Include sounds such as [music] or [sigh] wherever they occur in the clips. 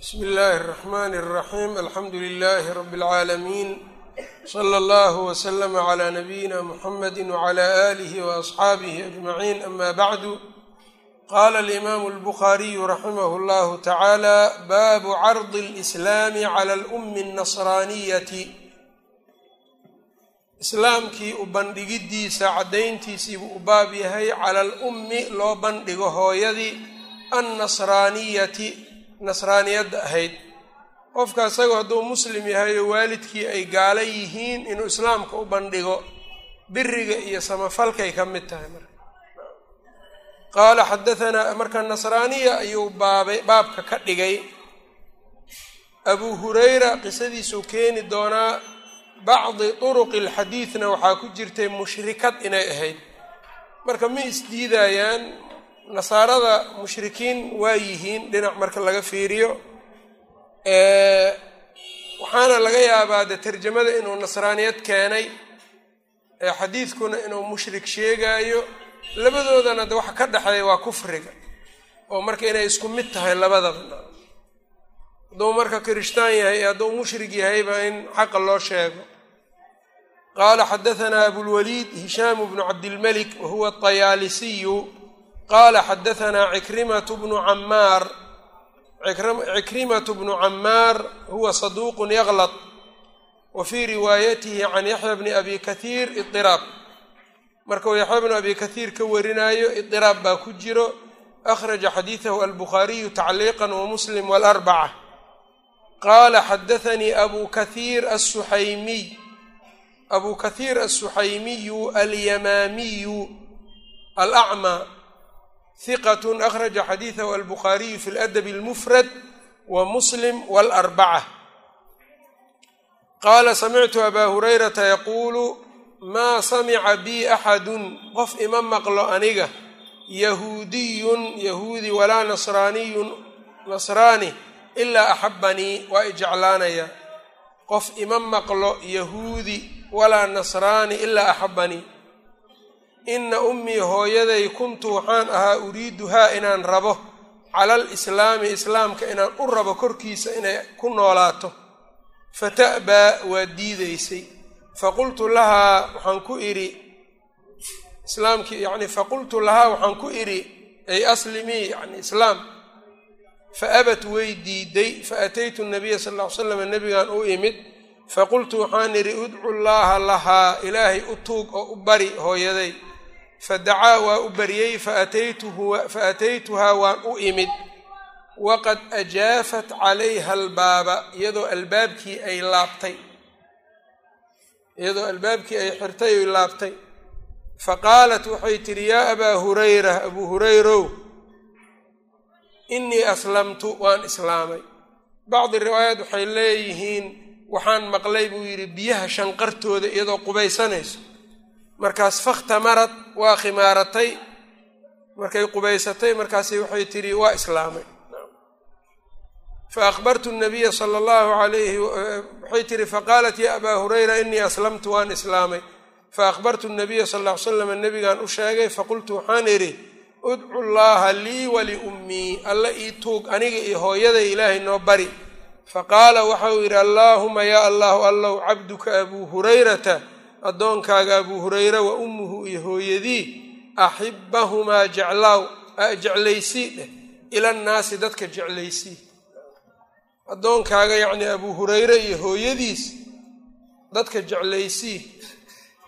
bsmi illaahi الرaxmn الraxim alxamdu lilahi rab اlcaalamiin slى اllah wslm عlى nabiyina mxamedi wعlى alih وaصxaabih aجmaciin ama bacdu qala alimaamu اlbukhaariyu raximah اllahu tacaala baabu cardi اlإslaami clى اlأmi الnasraaniyati islaamkii u bandhigidiisa caddayntiisiibuu u baab yahay cala alummi loo bandhigo hooyadii annasraaniyati nasraaniyadda ahayd. Qofka isagoo hadduu muslim yahay oo waalidkii ay gaala yihiin inuu islaamka u bandhigo biriga iyo samafalkay ka mid tahay marka. Qaala xadahanaa marka nasraaniya ayuu baabay baabka ka dhigay. Abuu hurayra qisadiisuu keeni doonaa bacdi turuqi alxadiidna waxaa ku jirtay mushrikad inay ahayd. Marka ma isdiidayaan nasaarada mushrikiin waa yihiin dhinac marka laga fiiriyo waxaana laga yaabaa de tarjamada inuu nasraaniyad keenay xadiidkuna inuu mushrik sheegaayo labadoodana de waxa ka dhexeeya waa kufriga oo marka inay isku mid tahay labadaba hadduu marka kirishtaan yahay iyo hadduu mushrig yahayba in xaqa loo sheego. Qaala xadahanaa abulwaliid hishaamu bnu cabdilmelik wahuwa atayaalisiyu qaala xadahanaa cikrimatu bnu cammaar cikrimatu bnu cammaar huwa saduuqun yaqlat wa fii riwaayatihi can yaxya bni abi kathiir idiraab marka uu yaxya bnu abi kathiir ka warinaayo idiraab baa ku jiro akhraja xadiidahu albukhaariyu tacliiqa wamuslim walarbaca qaala xadaanii abu kathiir asuxaymiy abu kathiir asuxaymiyu alyamaamiyu alacmaa hiqat akhraja xadiidahu albukhaariyu fi ladab اlmufrad wa muslim wاlarbaca qaala samictu abaa hurayrata yaquulu maa samica bii axadun qof ima maqlo aniga yahuudiyun yahuudi walaa nasraaniyun nasraani ilaa axabanii waa i jeclaanaya. Qof ima maqlo yahuudi walaa nasraani ilaa axabanii ina ummii hooyaday kuntu waxaan ahaa uriiduhaa inaan rabo. Cala alislaami islaamka inaan u rabo korkiisa inay ku noolaato. Fata'baa waa diidaysay. Faqultu lahaa waxaan ku idhi islaamkii yani faqultu lahaa waxaan ku idhi ay aslimii yani islaam. Faabat way diiday. Faataytu nabiya sal ll slam nabigan u imid. Faqultu waxaan idhi udcu llaaha lahaa ilaahay u tuug oo u bari hooyaday fadacaa waa u bariyey faataytuhaa waan u imid waqad ajaafat calayha albaaba iyadoo albaabkii ay laabtay iyadoo albaabkii ay xirtay oy laabtay faqaalat waxay tidhi yaa abaa hurayra abuu hurayrow innii aslamtu waan islaamay bacdi riwaayaat waxay leeyihiin waxaan maqlay buu yidhi biyaha shanqartooda iyadoo qubaysanayso markaas fakhtamarad waa khimaaratay. Markay qubaysatay markaasi waxay tidhi waa islaamay. Fa akhbartu nabiya sala allahu alayhi waxay tihi faqaalat ya abaa hurayra inii aslamtu waan islaamay. Fa akhbartu nabiya sal ly slam nabigaan u sheegay faqultu waxaan idhi udcu llaaha lii waliummii alla ii tuug aniga iyo hooyaday ilaahay noo bari. Faqaala waxau yidhi allaahuma yaa allahu allow cabduka abuu hurayrata addoonkaaga abuu hurayra wa ummuhu iyo hooyadii axibbahumaa jeclaaw jeclaysii dheh ilannaasi dadka jeclaysii addoonkaaga yacnii abuu hurayre iyo hooyadiis dadka jeclaysii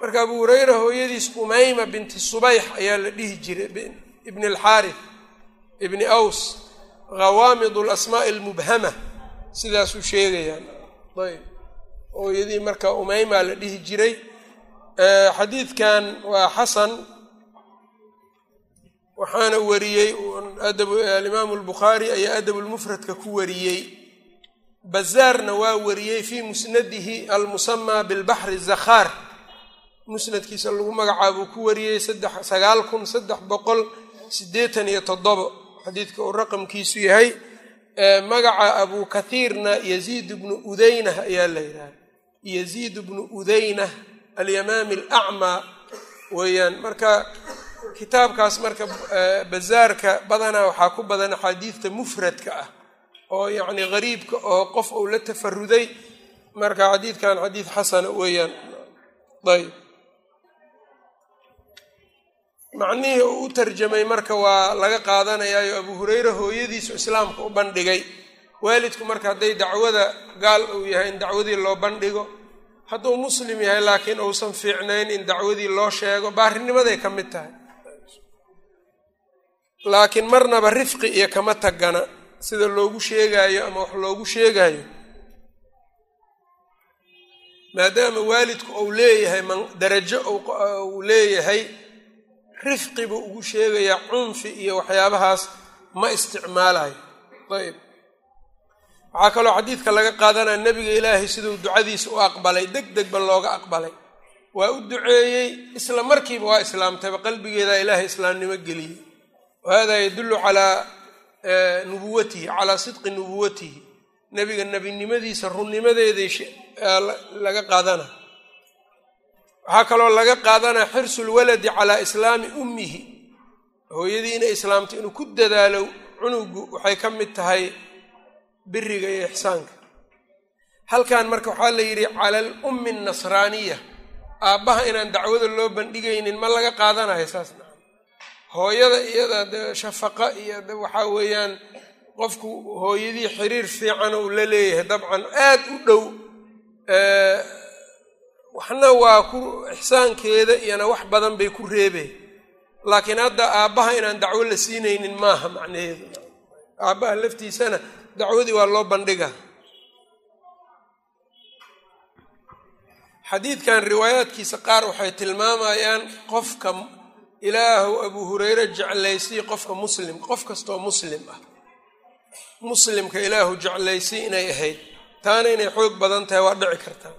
marka abuu hurayra hooyadiis umayma binti subayx ayaa la dhihi jiray ibni alxaarif ibni aws ghawaamid alasmaa'i almubhama sidaasuu sheegayaan. Ayb. Hooyadii marka umaymaa la dhihi jiray xadiidkan waa xasan waxaana wariyey alimaamu albukhaari ayaa adabulmufradka ku wariyey. Bazaarna waa wariyey fii musnadihi almusamaa bilbaxri zakhaar. Musnadkiisa lagu magacaabuu ku wariyey sagaal kun saddex boqol siddeetan iyo toddobo. Xadiidka uu raqamkiisu yahay magaca abuu kathiirna yaziid bnu udaynah ayaa la yidhaha yaziid bnu udaynah alyamaami alacmaa weeyaan. Marka kitaabkaas marka bazaarka badanaa waxaa ku badan axaadiidta mufradka ah oo yacni gariibka oo qof uu la tafaruday. Marka xadiidkan xadiid xasana weeyaan. Ayb macnihii uu u tarjamay marka waa laga qaadanayaayo abu hureyre hooyadiisu islaamka u bandhigay. Waalidku marka hadday dacwada gaal uu yahay in dacwadii loo bandhigo hadduu muslim yahay laakiin uusan fiicnayn in dacwadii loo sheego baarinimaday ka mid tahay. Laakiin marnaba rifqi iyo kama tagana sida loogu sheegaayo ama wax loogu sheegaayo. Maadaama waalidku uu leeyahay darajo uu leeyahay rifqi buu ugu sheegayaa cunfi iyo waxyaabahaas ma isticmaalayo ayb waxaa kaloo xadiidka laga qaadanaya nebiga ilaahay siduu ducadiisa u aqbalay deg degba looga aqbalay. Waa u duceeyey isla markiiba waa islaamtayba qalbigeedaa ilaahay islaamnimo geliyey. Wahada yadullu calaa nubuwatihi calaa sidqi nubuwatihi. Nebiga nebinimadiisa runnimadeeday laga qaadana waxaa kaloo laga qaadanaya xirsul waladi calaa islaami ummihi. Hooyadii inay islaamto inuu ku dadaalo cunugu waxay ka mid tahay biriga iyo ixsaanka. Halkan marka waxaa la yidhi cala al ummi nasraaniya aabbaha inaan dacwada loo bandhigaynin ma laga qaadanayo saas hooyada iyada de shafaqa iyo de waxaa weeyaan qofku hooyadii xiriir fiican uu la leeyahay dabcan aad u dhow waxna waa ku ixsaankeeda iyona wax badan bay ku reebeen. Laakiin hadda aabbaha inaan dacwo la siinaynin maaha macnaheedu aabbaha laftiisana dacwadii waa loo bandhiga. Xadiidkan riwaayaadkiisa qaar waxay tilmaamayaan qofka ilaahu abuu hureyre jeclaysay qofka muslim qof kastoo muslim ah. Muslimka ilaahu jeclaysay inay ahayd. Taana inay xoog badan tahay waa dhici kartaa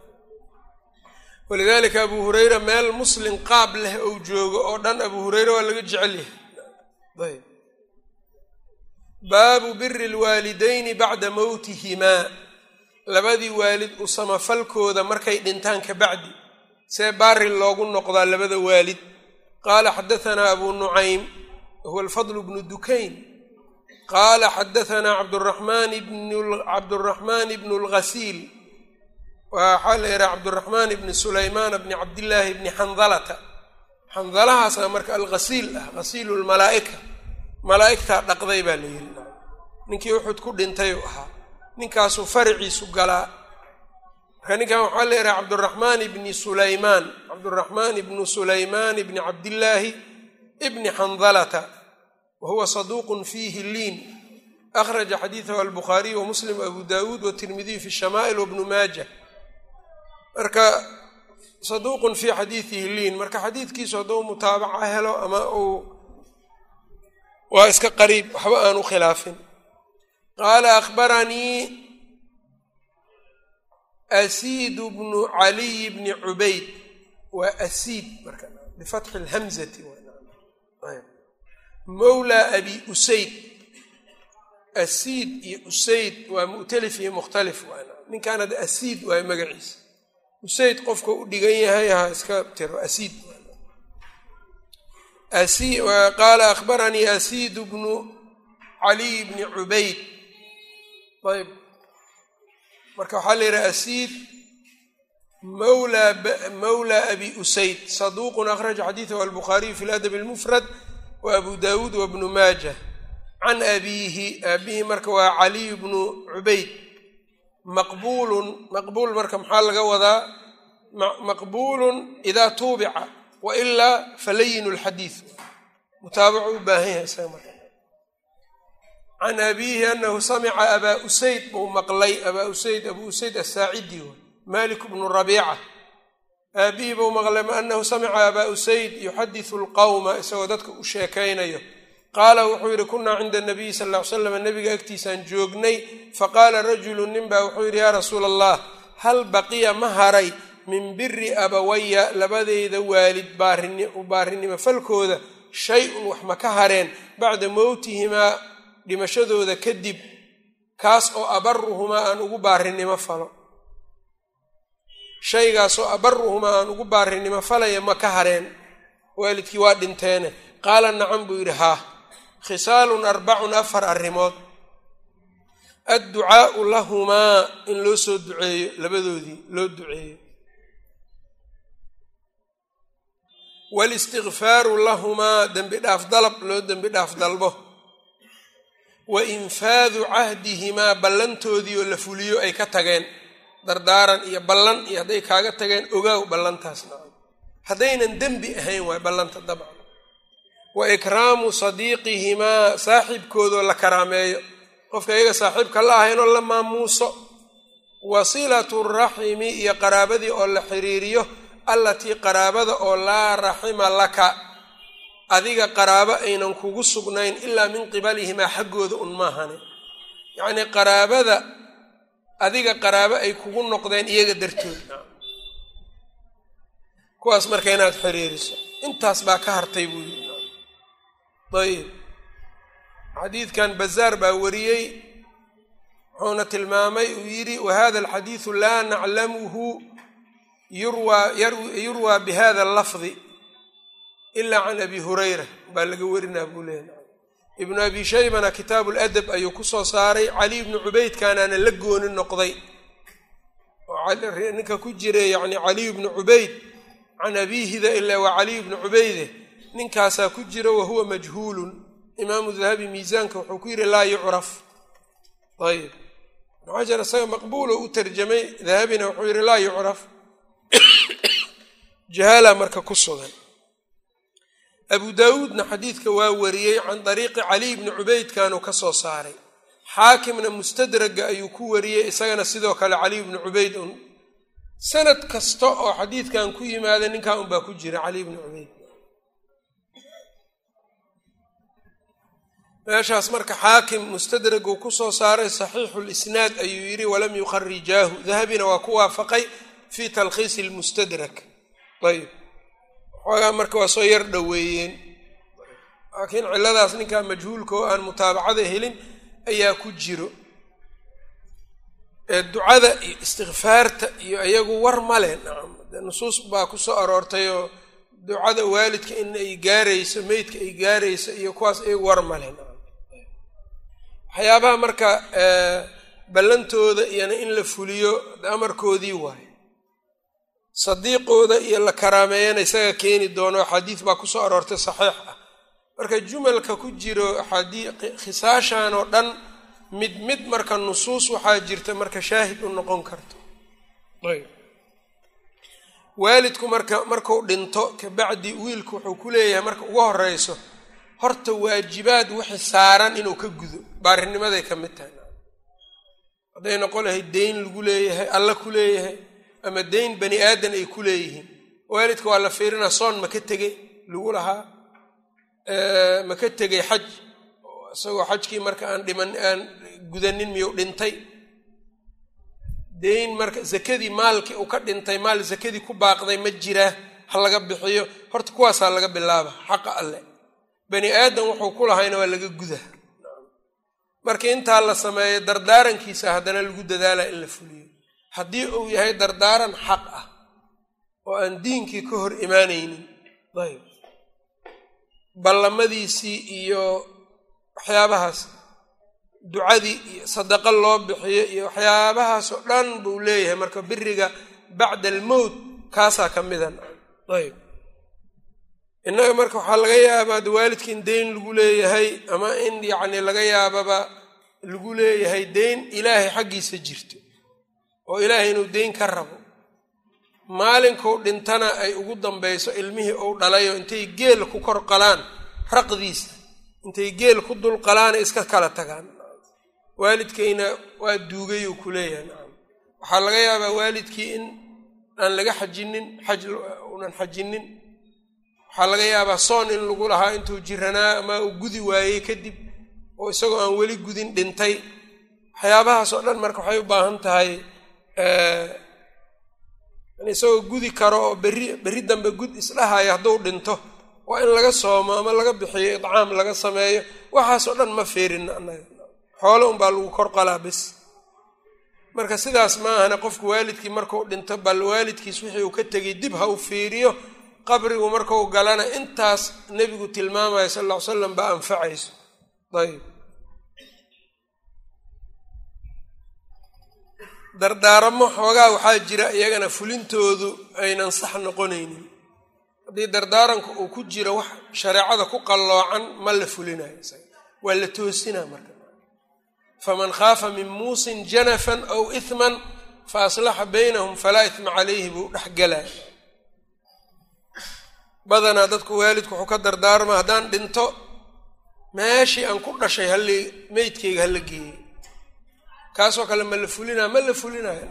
walidaalika abuu hureyre meel muslim qaab leh ou joogo oo dhan abuu hureyre waa laga jecel yahay baabu biri lwaalidayni bacda mowtihimaa labadii waalid u samafalkooda markay dhintaan ka bacdi see baari loogu noqdaa labada waalid. Qaala xadahanaa abu nucaym huwa alfadl bnu dukayn. Qaala xadahanaa cabduraxmaan bnu lghasiil waxaa la yidhaha cabduraxmaan bni sulaymaan bni cabdillaahi bni xandalata xandalahaasa marka alghasiil ah ghasiilu lmalaa'ika malaa'igtaa dhaqday baa la yidhi. Ninkii uxud ku dhintayuu ahaa. Ninkaasuu fariciisu galaa. Marka ninkan waxaa la yidhaha cabduraxmaan ibni sulaymaan. Cabduraxmaan ibnu sulaymaan ibni cabdillaahi ibni xandalata wa saduuqun fiihi liin. Akhraja xadiidahu albukhaariy wa muslim abu daawuud watirmidiy fi shamaa'il wabnu maaja. Marka saduuqun fii xadiidihi liin. Marka xadiidkiisu hadduu mutaabaca helo ama uu waa iska qariib waxba aan u khilaafin. Qaala akhbaranii asiidu bnu caliy bni cubayd. Waa asiid marka bifatxi lhamzati mawlaa abi usayd. Asiid iyo usayd waa mu'talif iyo mukhtalif ninkan hadda asiid waay magaciisa. Usayd qofka u dhigan yahay ha iska tiro asiid qaala akhbaranii asiid bnu caliy bni cubayd ayb marka waxaa la yidhaha asiid mawla abi usayd saduuqun akhraja xadiidahu albukhaariyu fi ladab almufrad wa abu dawuud wa bnu maaja can abiihi aabihi marka waa caliy bnu cubayd maqbuulun maqbuul marka maxaa laga wadaa maqbuulun idaa tuubica wa ilaa falayin lxadiid mutaabacu u baahan yahay isaga marka can abiihi anahu samica abaa usayd buu maqlay abaa usayd abuu usayd asaacidi malik bnu rabiica aabihi buu maqlay anahu samica abaa usayd yuxadisu lqawma isagoo dadka u sheekaynayo qaala wuxuu yidhi kunaa cinda nabiyi sal ly slam nabiga agtiisaan joognay faqaala rajulu nin baa wuxuu yidhi yaa rasuula allah hal baqiya ma haray min biri abawaya labadeyda waalid baarinimo falkooda shay-un wax ma ka hareen. Bacda mowtihimaa dhimashadooda kadib kaas oo abaruhumaa aan ugu baarinimo falo. Shaygaasoo abaruhumaa aan ugu baarinimo falaya ma ka hareen. Waalidkii waa dhinteene. Qaala nacam buu yidhi haa khisaalun arbacun afar arrimood. Adducaau lahumaa in loo soo duceeyo labadoodii loo duceeyo walistikfaaru lahumaa dembi dhaaf dalab loo dembi dhaaf dalbo wa infaadu cahdihimaa ballantoodii oo la fuliyo ay ka tageen dardaaran iyo ballan iyo hadday kaaga tageen ogaaw ballantaasna haddaynan dembi ahayn waay ballanta dabcan wa ikraamu sadiiqihimaa saaxiibkoodoo la karaameeyo qofka iyaga saaxiibka la ahaynoo la maamuuso wasilatu raximi iyo qaraabadii oo la xiriiriyo allatii qaraabada oo laa raxima laka adiga qaraabo aynan kugu sugnayn ilaa min qibalihimaa xaggooda un maahane yacnii qaraabada adiga qaraabo ay kugu noqdeen iyaga dartood. Kuwaas marka inaad xiriiriso intaas baa ka hartay buu yidhi. Ayib xadiidkan bazaar baa wariyey wuxuuna tilmaamay uu yidhi wahada alxadiidu laa naclamuhu yurwaa bihada allafdi ila can abi hurayra baa laga warinaa buu leeyahy ibnu abi shaybana kitaabu ladab ayuu ku soo saaray. Cali ibnu cubaydkaanaana la gooni noqday. Ninka ku jira yacni caliy bnu cubayd can abiihida ilaa waa caliy bnu cubayde ninkaasaa ku jira wahuwa majhuulun. Imaamu dahabi miisaanka wuxuu ku yidhi laa yucraf. Ayib ibnu xajar isaga maqbuulo u tarjamay dahabina wuxuu yidhi laa yucraf jahaala marka ku sugan. Abu daawuudna xadiidka waa wariyey can dariiqi caliy bni cubaydkanuu ka soo saaray. Xaakimna mustadraga ayuu ku wariyey isagana sidoo kale caliy bni cubayd un. Sanad kasta oo xadiidkan ku yimaada ninkaa unbaa ku jira caliy bni cubayd. Meeshaas marka xaakim mustadraguu ku soo saaray saxiixu lisnaad ayuu yidhi walam yukharijaahu dahabina waa ku waafaqay fi talkhiisi lmustadrak ayb xoogaa marka waa soo yar dhoweeyeen. Laakiin ciladaas ninkaa majhuulka oo aan mutaabacada helin ayaa ku jiro. Ducada iyo istikfaarta iyo iyagu war male nusuus baa ku soo aroortay oo ducada waalidka in ay gaarayso meydka ay gaarayso iyo kuwaas iyagu war male waxyaabaha marka ballantooda iyona in la fuliyo amarkoodii waayo sadiiqooda iyo la karaameeyana isaga keeni doono axaadiis baa ku soo aroortay saxiix ah. Marka jumalka ku jiro axaadii khisaashan oo dhan mid mid marka nusuus waxaa jirta marka shaahid u noqon karto. Waalidku marka marku dhinto kabacdi wiilku wuxuu ku leeyahay marka ugu horeyso horta waajibaad wixi saaran inuu ka gudo. Baarinimaday ka mid tahay. Hadday noqon lahay deyn lagu leeyahay alla ku leeyahay ama deyn bani aadan ay ku leeyihiin. Waalidka waa la fiirinaa soon ma ka tegey lagu lahaa. Ma ka tegay xaj. Isagoo xajkii marka aan dhiman aan gudanin miyuu dhintay? Deyn marka zakadii maalkii uu ka dhintay maal zakadii ku baaqday ma jiraa ha laga bixiyo. Horta kuwaasaa laga bilaaba xaqa alle. Bani aadan wuxuu ku lahayna waa laga guda marka intaa la sameeyo dardaarankiisa haddana lagu dadaalaa in la fuliyo haddii uu yahay dardaaran xaq ah oo aan diinkii ka hor imaanaynin ayb ballamadiisii iyo waxyaabahaas ducadii iyo sadaqo loo bixiyo iyo waxyaabahaasoo dhan buu leeyahay. Marka biriga bacda almowt kaasaa ka midan. Ayb innaga marka waxaa laga yaabaa de waalidka in deyn lagu leeyahay ama in yacni laga yaababa lagu leeyahay deyn ilaahay xaggiisa jirto oo ilaahay inuu deyn ka rabo. Maalinkuu dhintana ay ugu dambayso ilmihii uu dhalayoo intay geel ku kor qalaan raqdiisa intay geel ku dul qalaana iska kala tagaan. Waalidkayna waa duugay uu ku leeyahay nacam waxaa laga yaabaa waalidkii in aan laga xajinin xaj unan xajinin. Waxaa laga yaabaa soon in lagu lahaa intuu jiranaa ama uu gudi waayey kadib oo isagoo aan weli gudin dhintay. Waxyaabahaas oo dhan marka waxay u baahan tahay isagoo gudi karo oo berri berri dambe gud isdhahayo hadduu dhinto waa in laga soomo ama laga bixiyo idcaam laga sameeyo waxaasoo dhan ma feerin annaga. Xoole unbaa lagu kor qalaa bis marka sidaas ma ahana qofku waalidkii markuu dhinto bal waalidkiis wixii uu ka tegay dib ha u fiiriyo qabrigu markuu galana intaas nebigu tilmaamaya sal ll ly slam baa anfacayso. Ayb dardaaramo xoogaa waxaa jira iyagana fulintoodu aynan sax noqonaynin. Haddii dardaaranka uu ku jiro wax shareecada ku qalloocan ma la fulinayo waa la toosinaa marka. Faman khaafa min muusin janafan aw ihman fa aslaxa baynahum falaa ihma calayhi buu dhex gelaya badanaa dadku waalidku wuxuu ka dardaarmaa haddaan dhinto meeshii aan ku dhashay halli meydkayga hala geeyey kaasoo kale ma la fulinaya ma la fulinayo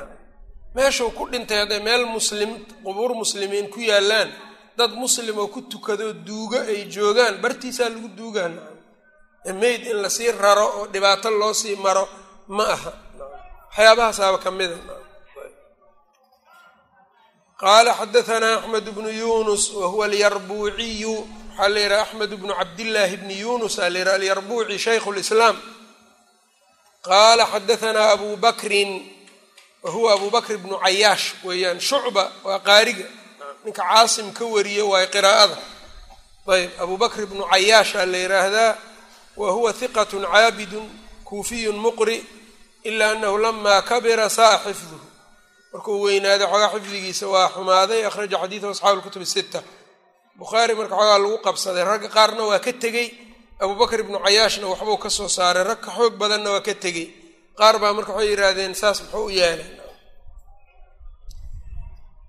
meeshuu ku dhintay hadday meel muslim qubuur muslimiin ku yaallaan dad muslim oo ku tukadoo duugo ay joogaan bartiisaa lagu duugaan. Meyd in la sii raro oo dhibaato loo sii maro ma aha. Waxyaabahaasaba ka mida qaala xadaanaa axmed bnu yunus wa huwa alyarbuuciyu. Waxaa la yidhaha axmed bnu cabdillaahi bni yunus aa la yidhaha alyarbuuci shaykhu lislaam qaala xadaanaa abu bakrin wa huwa abu bakr bnu cayaash weeyaan shucba waa qaariga ninka caasim ka wariyo waayo qiraa'ada ayb abu bakr bnu cayaash aa la yidhaahdaa wa huwa hiqat caabidun kuufiyun muqri ila anahu lama kabira sa'a xifduhu markuu weynaaday xoogaa xifdigiisa waa xumaaday akhraja xadiidahu asxaabu lkutub sita bukhaari marka xoogaa lagu qabsaday ragga qaarna waa ka tegey abu bakr ibnu cayaashna waxbuu ka soo saaray rag ka xoog badanna waa ka tegey. Qaar baa marka waxay yidhaahdeen saas muxuu u yeelay?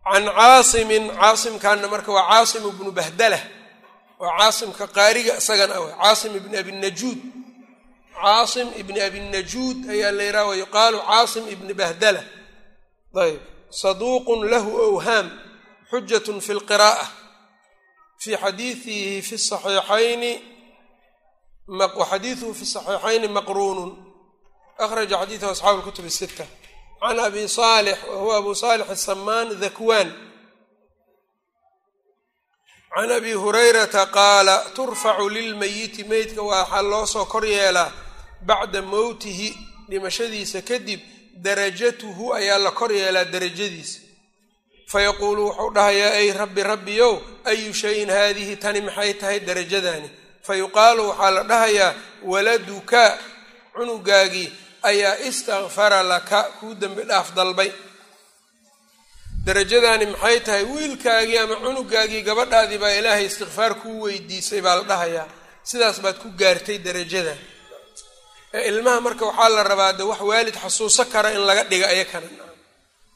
Can caasimin caasimkaana marka waa caasim ibnu bahdala. Waa caasimka qaariga isagana ah caasim ibni abinajuud caasim ibni abinajuud ayaa la yidhaha wa caasim ibni bahdala. Ayb saduuqun lahu awhaam xujatun fi lqira'a fii xadiiihi fi saxiixayni waxadiiduhu fi saxiixayni maqruunun. Akhraja xadiidahu asxaabu lkutub sita can abi saalix wa huwa abu saalix asamaan dhakwaan can abi hurayrata qaala turfacu lilmayiti meydka waxaa loo soo kor yeelaa bacda mowtihi dhimashadiisa kadib darajatuhu ayaa la kor yeelaa derajadiisa fayaquulu wuxuu dhahayaa ay rabbi rabbiyow ayu shayin haadihi tani maxay tahay derajadani fayuqaalu waxaa la dhahayaa waladuka cunugaagii ayaa istakfara laka kuu dembi dhaaf dalbay derajadaani maxay tahay wiilkaagii ama cunugaagii gabadhaadii baa ilaahay istikfaar kuu weydiisay baa la dhahayaa sidaas baad ku gaartay derajadan ee ilmaha marka waxaa la rabaa de wax waalid xasuuso kara in laga dhiga ayakana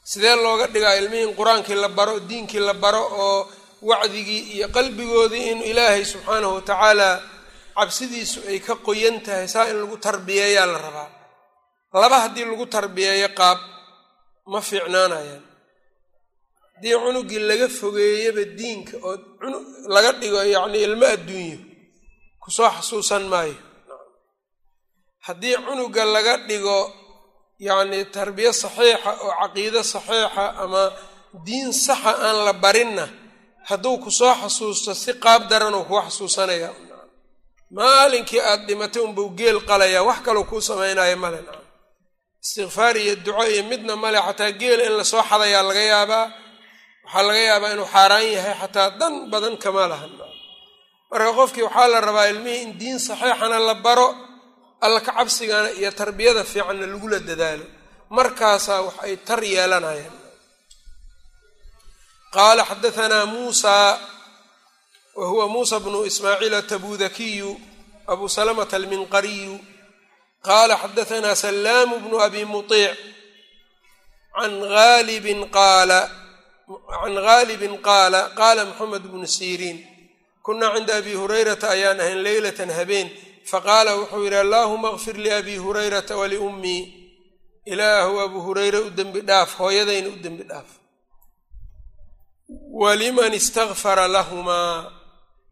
sidee looga dhigaa ilmihii in qur'aankii la baro diinkii la baro oo wacdigii iyo qalbigoodii in ilaahay subxaanahu watacaala cabsidiisu ay ka qoyan tahay saa in lagu tarbiyeeyaa la rabaa. Laba haddii lagu tarbiyeeyo qaab ma fiicnaanayaan. Haddii cunugii laga fogeeyaba diinka oo laga dhigo yacni ilmo adduunyo ku soo xasuusan maayo. Haddii cunuga laga dhigo yacni tarbiye saxiixa oo caqiide saxiixa ama diin saxa aan la barinna hadduu ku soo xasuusto si qaab daranuu kuu xasuusanaya maalinkii aada dhimatay unbuu geel qalayaa wax kaloo kuu samaynayo male istikfaar iyo duco iyo midna male xataa geela in la soo xadayaa laga yaabaa. Waxaa laga yaabaa inuu xaaraan yahay xataa dan badan kama lahan. Marka qofkii waxaa la rabaa ilmihii in diin saxiixana la baro alla ka cabsigana iyo tarbiyada fiicanna lagula dadaalo. Markaasaa wax ay tar yeelanayaan qaala xadaanaa muusa wa huwa muusa bnu ismaaciil atabudakiyu abu salamata alminqariyu qaala xadaanaa salaamu bnu abi muiic can aalibin qaala can gaalibin qaala qaala maxamed bnu siriin kunaa cinda abi hurayrata ayaan ahayn leylatan habeen faqaala wuxuu yidhi allaahuma kfir liabi hurayrata waliummii ilaahu abu hureyre u dembi dhaaf hooyadayna u dembi dhaaf waliman istakfara lahumaa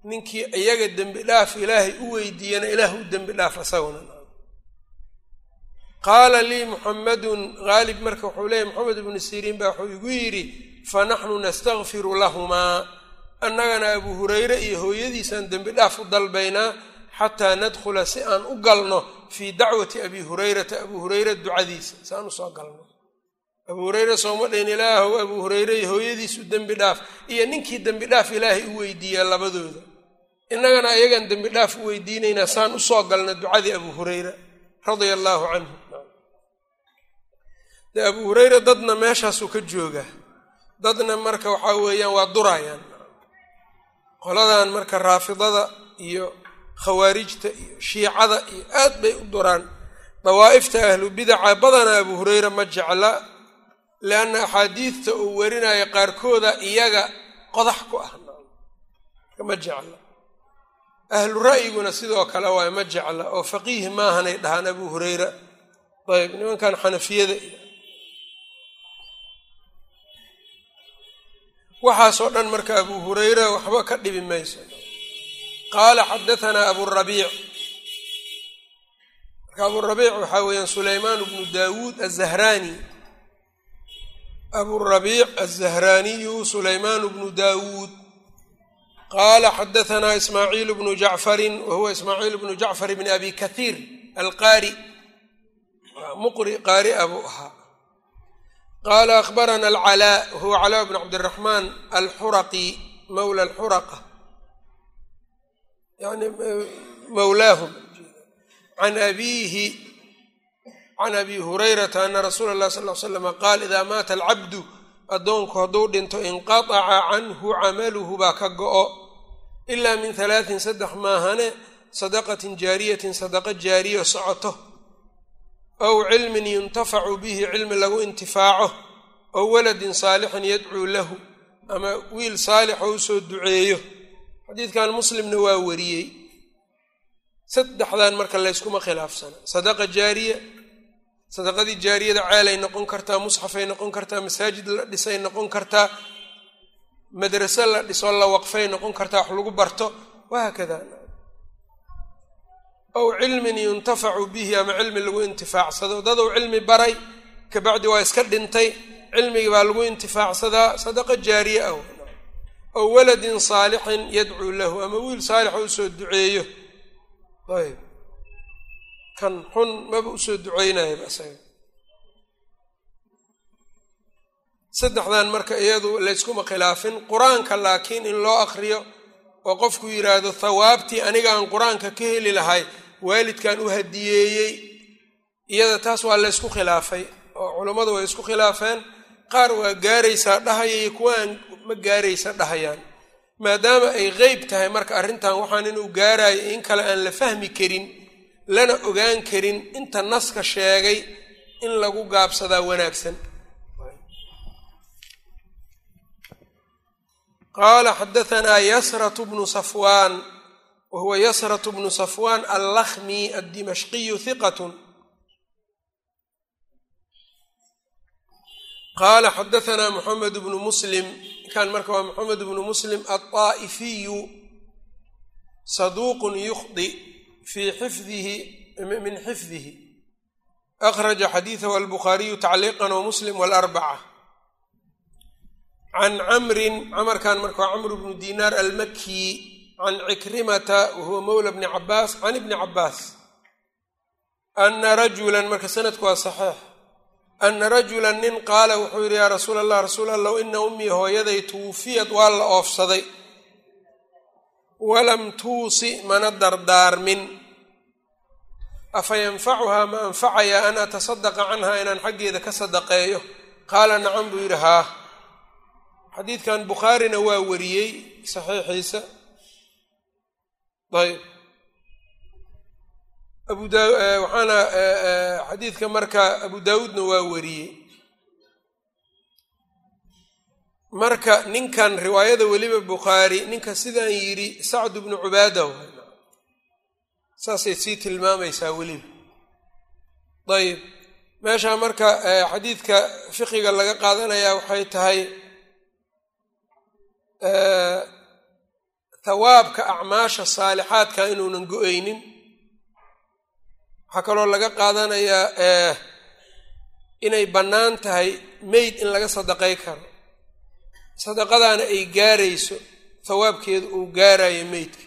ninkii iyaga dembi dhaaf ilaahay u weydiiyana ilaah u dembi dhaaf asaguna. Qaala lii muxamadun haalib marka wuxuu leeyahy moxamed ibnu siriin baa wuxuu igu yidhi fanaxnu nastakfiru lahumaa annagana abu hureyre iyo hooyadiisaan dembi dhaaf u dalbaynaa xataa nadkhula si aan u galno fii dacwati abi hurayrata abu hureyre ducadiisa si aan u soo galno abu hureyre sooma dhayn ilaahow abu hureyre hooyadiisu dembi dhaaf. Iyo ninkii dembi dhaaf ilaahay u weydiiyaa labadooda. Innagana ayagan dembi dhaaf u weydiinaynaa saan u soo galna ducadii abu hureyre radia allaahu canhu. Dee abu hureyra dadna meeshaasuu ka joogaa dadna marka waxaa weeyaan waa durayaan. Qoladan marka raafidada iyo khawaarijta iyo shiicada iyo aad bay u duraan. Dawaa'ifta ahlu bidaca badanaa abu hureyra ma jecla lianna axaadiidta uu werinayo qaarkooda iyaga qodax ku ah ma jecla ahlu ra'yiguna sidoo kale waay ma jecla oo faqiih maahanay dhahaan abu hureyra ayb nimankan xanafiyada waxaasoo dhan marka abu hureyra waxba ka dhibi mayso qaala xadatanaa aburabiic marka aburabiic waxaa weeyaan sulaymaan bnu daawuud azahraani aburabiic azahraaniyu sulaymaan bnu daawuud qaala xadatanaa ismaaciil bnu jacfarin wa huwa ismaaciil bnu jacfar bni abi kathiir alqaari muqri qaari abuu ahaa qaala akhbarana alcalaa wahuwa calaa bn cabdiraxmaan alxuraqi mawla alxuraqa yani mawlaahum can abiihi can abi hurayrata ana rasuula اllahi sal l slama qaal idaa maata alcabdu addoonku hadduu dhinto inqataca canhu camaluhu baa ka go-o. Ilaa min halaatin saddex maahane sadaqatin jaariyatin sadaqa jaariyo socoto. Ow cilmin yuntafacu bihi cilmi lagu intifaaco. Ow waladin saalixin yadcuu lahu ama wiil saalix oo u soo duceeyo. Xadiidkan muslimna waa wariyey. Saddexdan marka layskuma khilaafsana sadaqa jaariya sadaqadii jaariyada ceelay noqon kartaa musxafay noqon kartaa masaajid la dhisay noqon kartaa madrase la dhisoo la waqfay noqon kartaa wax lagu barto wahaakada ow cilmin yuntafacu bihi ama cilmi lagu intifaacsado. Dadou cilmi baray kabacdi waa iska dhintay cilmigii baa lagu intifaacsadaa sadaqa jaariye ah ow waladin saalixin yadcuu lahu ama wiil saalixa u soo duceeyo. Ayb kan xun maba u soo duceynayaba isaga. Saddexdan marka iyadu layskuma khilaafin qur'aanka laakiin in loo akriyo oo qofku yidhaahdo thawaabtii aniga aan qur'aanka ka heli lahay waalidkan u hadiyeeyey iyada taas waa laysku khilaafay oo culummadu way isku khilaafeen. Qaar waa gaaraysaa dhahaya iyo kuwa aan ma gaaraysa dhahayaan. Maadaama ay qeyb tahay marka arrintan waxaan inuu gaarayo in kale aan la fahmi karin lana ogaan karin inta naska sheegay in lagu gaabsadaa wanaagsan. Qaala xadahanaa yasratu bnu safwaan wa huwa bnu safwaan allakhmi addimashqiyu hiqatun qaala xadahanaa moxamed bnu muslim kan marka waa moxamed bnu muslim alطaa'ifiyu saduuqun yukhdi fii xifdihi min xifdihi akhraja xadiidahu albukhaariyu tacliiqan wa muslim walarbaca can camrin camarkan marka waa camr bnu dinaar almaki can cikrimata wahuwa mowla bni cabaas can ibni cabaas ana rajulan marka sanadku waa saxiix ana rajula nin qaala wuxuu yidhi yaa rasuul allah rasuul allow ina ummii hooyaday tuwufiyad waa la oofsaday walam tuusi mana dardaarmin. Afa yanfacuhaa ma anfacayaa an atasadaqa canha inaan xaggeeda ka sadaqeeyo? Qaala nacam buu yidhi haa. Xadiidkan bukhaarina waa wariyey saxiixiisa. Ayb abu da waxaana xadiidka marka abu daawuudna waa wariyey marka ninkan riwaayada weliba bukhaari ninka sidaan yidhi sacdu bnu cubaada saasay sii tilmaamaysaa weliba. Ayib meeshaa marka xadiidka fiqiga laga qaadanayaa waxay tahay thawaabka acmaasha saalixaadka inuunan go'aynin. Waxaa kaloo laga qaadanayaa inay bannaan tahay meyd in laga sadaqay karo sadaqadaana ay gaarayso thawaabkeedu uu gaarayo meydka.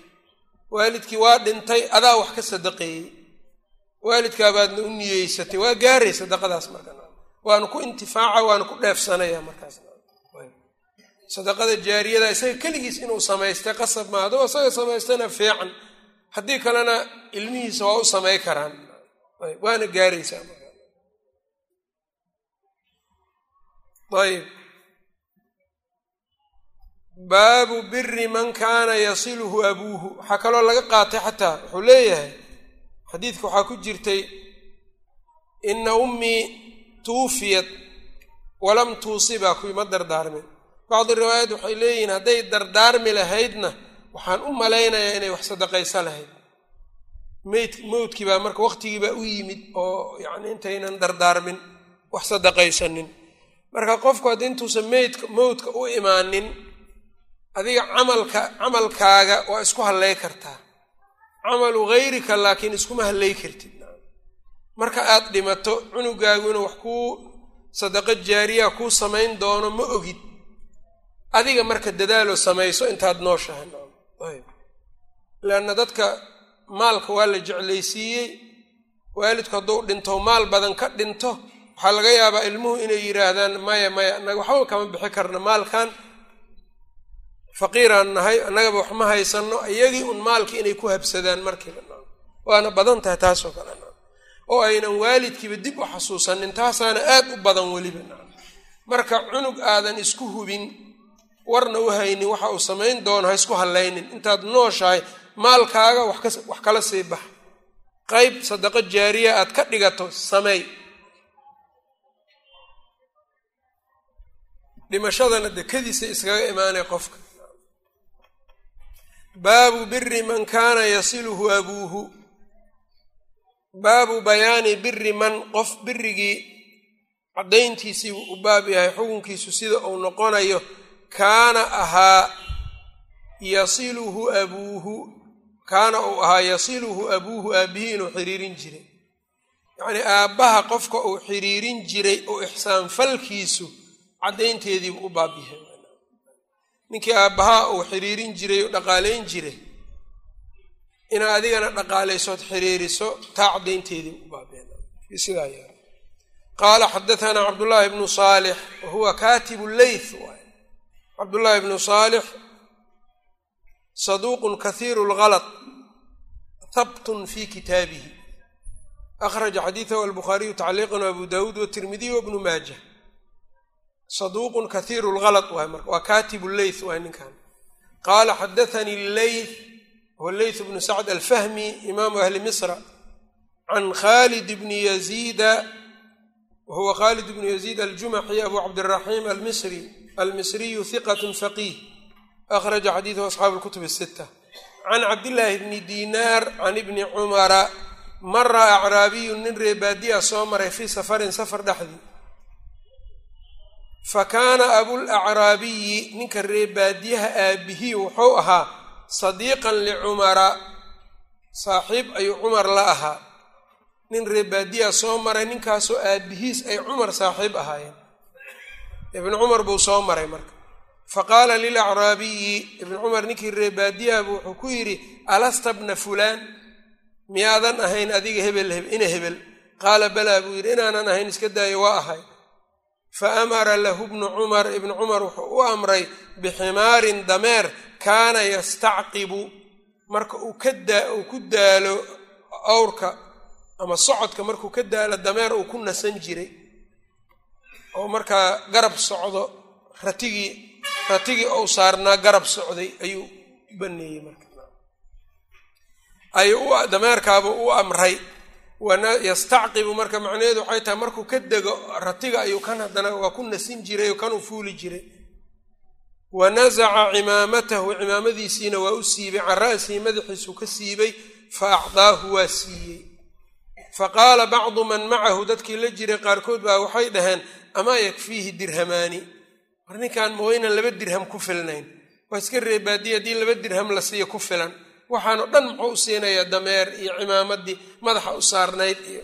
Waalidkii waa dhintay adaa wax ka sadaqeeyey. Waalidkaabaadna u niyeysatay waa gaaray sadaqadaas marka. Waanu ku intifaaca waanu ku dheefsanaya markaas. Sadaqada jaariyada isaga keligiis inuu samaystay qasab maa hadduu isaga samaystana fiican. Haddii kalena ilmihiisa waa u samay karaan. Waana gaaraysaa ayb baabu biri man kaana yasiluhu abuuhu. Waxaa kaloo laga qaatay xataa wuxuu leeyahay xadiidka waxaa ku jirtay ina ummii tuufiyat walam tuusibaa kuwii ma dardaarmin. Bacdi riwaayaat waxay leeyihiin hadday dardaarmi lahaydna waxaan u malaynayaa inay wax sadaqaysa lahayd. Meyd mowdkii baa marka waqtigii baa u yimid oo yacni intaynan dardaarmin wax sadaqaysanin. Marka qofku haddii intuusan meydka mowdka u imaanin adiga camalka camalkaaga waa isku hallay kartaa. Camalu hayrika laakiin iskuma hallay kartid. Marka aad dhimato cunugaagu inuu wax kuu sadaqo jaariya kuu samayn doono ma ogid. Adiga marka dadaaloo samayso intaad nooshahay. Ayb. Leanna dadka maalka waa la jeclaysiiyey. Waalidku hadduu dhinto maal badan ka dhinto waxaa laga yaabaa ilmuhu inay yidhaahdaan maya maya annaga waxba kama bixi karna maalkan faqiiraan nahay annagaba wax ma haysanno iyagii un maalkii inay ku habsadaan markiiba waana badan tahay taasoo kale oo aynan waalidkiiba dib u xasuusanin taasaana aad u badan weliba marka cunug aadan isku hubin warna u haynin waxa uu samayn doono ha isku hallaynin. Intaad nooshahay maalkaaga wax kala sii bax qayb sadaqo jaariya aad ka dhigato sameey dhimashadana dekadiisa iskaga imaanay qofka baabu biri man kaana yasiluhu abuuhu. Baabu bayaani biri man qof birigii caddayntiisii u baab yahay xukunkiisu sida uu noqonayo kaana ahaa yasiluhu abuuhu. Kaana uu ahaa yasiluhu abuuhu aabbihii inuu xiriirin jiray. Yacnii aabbaha qofka uu xiriirin jiray oo ixsaan falkiisu caddaynteediibu u baab yahay ninkii aabbahaa uu xiriirin jiray oo dhaqaalayn jiray inaa adigana dhaqaalaysood xiriiriso taa caddaynteedii u baabyahay qaala xadatanaa cabdullaahi bnu saalix wa huwa kaatibu leyth waay cabdullaahi bnu saalix saduuqun kahiiru lgalط habtun fi kitaabihi. Akhraja xadiidahu albukhaariyu tacliiqan abu dawuud watirmidiy wabnu maaja saduuqun kahiiru lgalط waay marka waa kaatibu leyth waay ninkan qaala xadathanii leyth huwa leyth bnu sacd alfahmi imaamu ahli misra can khalid bni yaziida wahuwa khalid bnu yaziid aljumaxi abu cabdiraxiim almisri almisriyu hiqat faqiih akhraja xadiidahu asxaabu lkutub asita can cabdillaahi bni diinaar can ibni cumara mara acraabiyu nin reebaadiya soo maray fii safarin safar dhexdii fa kaana abulacraabiyi ninka reebaadiyaha aabihii wuxuu ahaa sadiiqan licumara saaxiib ayuu cumar la ahaa nin reebaadiya soo maray ninkaasoo aabihiis ay cumar saaxiib ahaayeen ibnu cumar buu soo maray marka fa qaala lilacraabiyi ibnu cumar ninkii reebaadiyahabu wuxuu ku yidhi alasta bna fulaan miyaadan ahayn adiga hebel ina hebel qaala balaa buu yidhi inaanan ahayn iska daayo waa ahay fa amara lahu bnu cumar ibnu cumar wuxuu u amray biximaarin dameer kaana yastacqibu marka uu kadaa uu ku daalo awrka ama socodka markuu ka daalo dameer uu ku nasan jiray. Oo markaa garab socdo ratigii ratigii ou saarnaa garab socday ayuu u baneeyey marka. Ayuu dameerkaabuu u amray yastacqibu marka macnaheedu waxay tahay markuu ka dego ratiga ayuu kan haddana waa ku nasin jiray oo kanuu fuuli jiray. Wa nasaca cimaamatahu cimaamadiisiina waa u siibay can ra'sihi madaxiisuu ka siibay fa acdaahu waa siiyey. Fa qaala bacdu man macahu dadkii la jiray qaarkood baa waxay dhaheen amaa yakfiihi dirhamaani? War ninkan ma waynan laba dirham ku filnayn. Waa iska reebaadiya haddii laba dirham la siiyo ku filan waxaanoo dhan muxuu u siinayaa dameer iyo cimaamadii madaxa u saarnayd iyo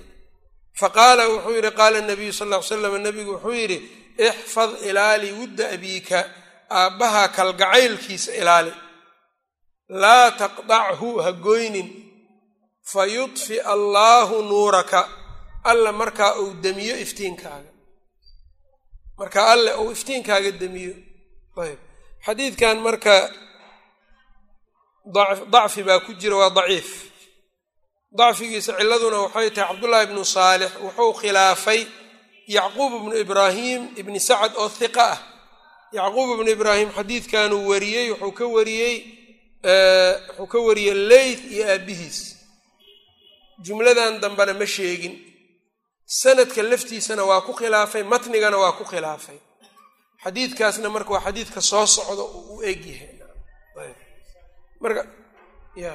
fa qaala wuxuu yidhi qaala nabiyu sal ll ly slam nabigu wuxuu yidhi ixfad ilaali wudda abiika aabbaha kalgacaylkiisa ilaali laa taqdachu ha goynin fa yudfi allaahu nuuraka alla markaa uu demiyo iftiinkaaga. Markaa alle uu iftiinkaaga demiyo ayb xadiidkan marka dacfi baa ku jira waa daciif. Dacfigiisa ciladuna waxay tahay cabdullaahi bnu saalix wuxuu khilaafay yacquub bnu ibraahim ibni sacad oo hiqa ah. Yacquub ibnu ibraahim xadiidkanuu wariyey wuxuu ka wariyey wuxuu ka wariyey leyth iyo aabihiis jumladan dambena ma sheegin. Sanadka laftiisana waa ku khilaafay matnigana waa ku khilaafay. Xadiidkaasna marka waa xadiidka soo socda uu egyahay marka ya.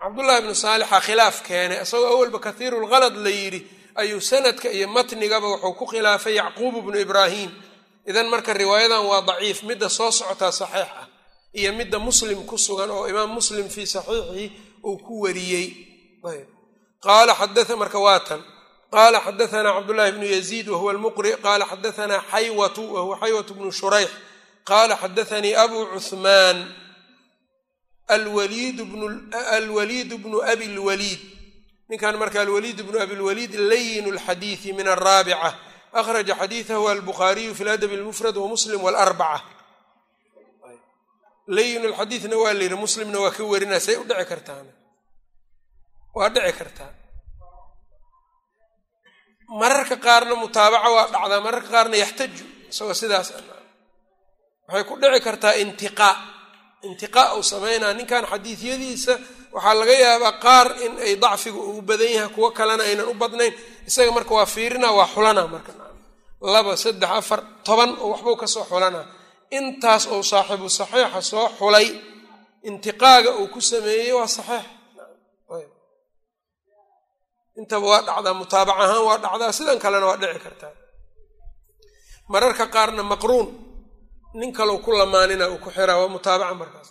Cabdullahi ibnu saalixa khilaaf keenay isagoo awalba kathiirulhalad la yidhi ayuu sanadka iyo matnigaba wuxuu ku khilaafay yacquub bnu ibraahim. Idan marka riwaayadan waa daciif midda soo socotaa saxiix ah iyo midda muslim ku sugan oo imaam muslim fii saxiixihi uu ku wariyey. Marka waa tan. Qaala xadaanaa cabdullahi bnu yaziid wahuwa almuqri. Qaala xadaanaa xaywatu wahuwa xaywatu bnu shurayx qaala xadaanii abu cuhmaan alwaliid bnu abi lwaliid ninkan marka alwaliid bnu abi lwaliid layin lxadiidi min araabica akhraja xadiidahu albukhaariyu fi ladab lmufrad wamuslim wlarbaca layin lxadiidna waa la muslimna waa ka warinaa say u dhici kartaan waa dhici kartaa mararka qaarna mutaabaca waa dhacdaa mararka qaarna yaxtaju isagoo sidaas waxay ku dhici kartaa intiqaa intiqaa uu samaynaa ninkan xadiidyadiisa waxaa laga yaabaa qaar in ay dacfiga ugu badan yahay kuwo kalena aynan u badnayn. Isaga marka waa fiirina waa xulana marka. Laba saddex afar toban oo waxbuu ka soo xulana. Intaas ou saaxiibu saxiixa soo xulay intiqaaga uu ku sameeyey waa saxiix. Intaba waa dhacdaa mutaabac ahaan waa dhacdaa sidan kalena waa dhici kartaa. Mararka qaarna maqruun nin kalou ku lamaanina uu ku xiraa waa mutaabaca markaas.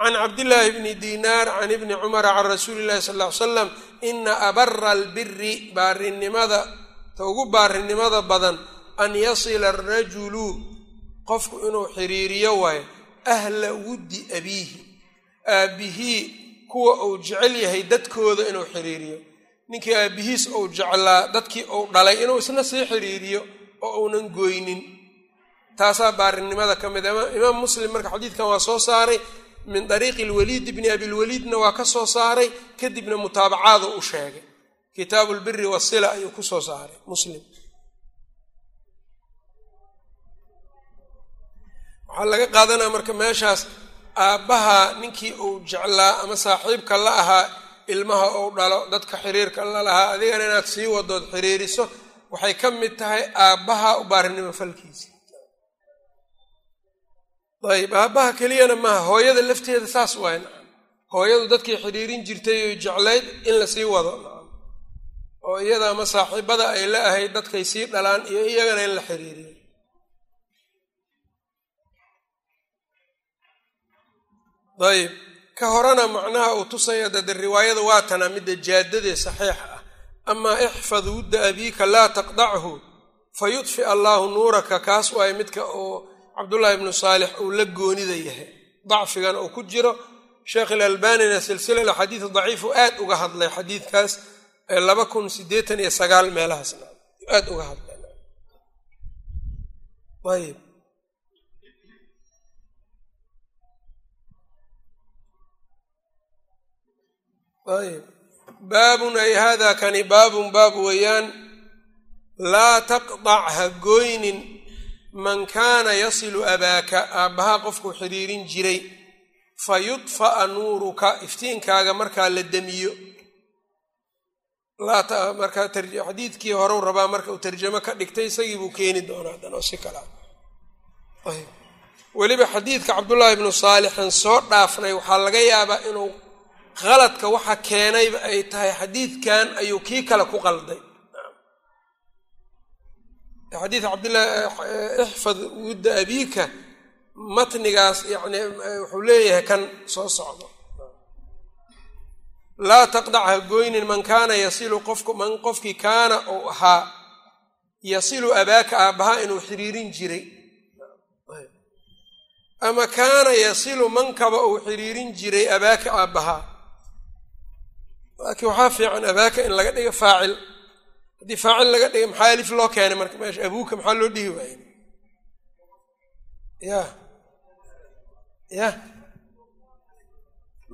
Can cabdillaahi bni dinaar can ibni cumara can rasuuli illahi sal ly slam ina abara albiri baarinimada ta ugu baarinimada badan an yasila arajulu qofku inuu xiriiriyo waayo ahla wuddi abiihi aabbihii kuwa uu jecel yahay dadkooda inuu xiriiriyo. Ninkii aabbihiis uu jeclaa dadkii uu dhalay inuu isna sii xiriiriyo oo uunan goynin taasaa baarinimada ka mid imaam muslim marka xadiidkan waa soo saaray min dariiqi lwaliid bni abilwaliidna waa ka soo saaray kadibna mutaabacaadu u sheegay. Kitaabu lbiri wasila ayuu ku soo saaray muslim. Waxaa laga qaadanaya marka meeshaas aabbaha ninkii uu jeclaa ama saaxiibka la ahaa ilmaha uu dhalo dadka xiriirka la lahaa adigana inaad sii wadood xiriiriso waxay ka mid tahay aabbaha u baarinimo falkiisa ayb aabbaha keliyana maaha. Hooyada lafteeda saas waay nacam hooyadu dadkii xidhiirin jirtay oy jeclayd in la sii wado. Nacam oo iyada ama saaxiibada ay la ahayd dadkay sii dhalaan iyo iyagana in la xiriiriyo ayb ka horena macnaha uu tusaya dade riwaayada waa tana midda jaadadee saxiixa ah. Amaa ixfad wudda abiika laa taqdachu fa yudfi allaahu nuuraka kaas waaye midka oo cabdullaahi ibnu saalix uu la goonida yahay. Dacfigana uu ku jiro sheekh ilalbanina silsila axaadiis daciifu aad uga hadlay xadiidkaas laba kun sideetan iyo sagaal meelahaasna aad uga hadlay. Baabun ay hada kani baabun baab weeyaan laa taqdac ha gooynin man kaana yasilu abaaka aabbahaa qofkuu xidhiirin jiray fa yudfa'a nuuruka iftiinkaaga markaa la demiyo markaa xadiidkii rabaa marka uu tarjamo ka dhigtay isagii buu keeni doonaa dan si kala weliba xadiidka cabdullaahi ibnu saalixan soo dhaafnay waxaa laga yaabaa inuu qaladka waxa keenayba ay tahay xadiidkan ayuu kii kale ku qalday xadiid cabdillahi ixfad wudda abiika matnigaas yani wuxuu leeyahay kan soo socdo. Laa taqdac ha goynin man kaana yasilu qofku man qofkii kaana uu ahaa yasilu abaaka aabbahaa inuu xiriirin jiray. Ama kaana yasilu mankaba uu xiriirin jiray abaaka aabbahaa. Laakiin waxaa fiican abaaka in laga dhigo faacil haddii faacil laga dhiga maxaa alif loo keenay? Marka meesha abuuka maxaa loo dhihi waayey? Ya. Ya.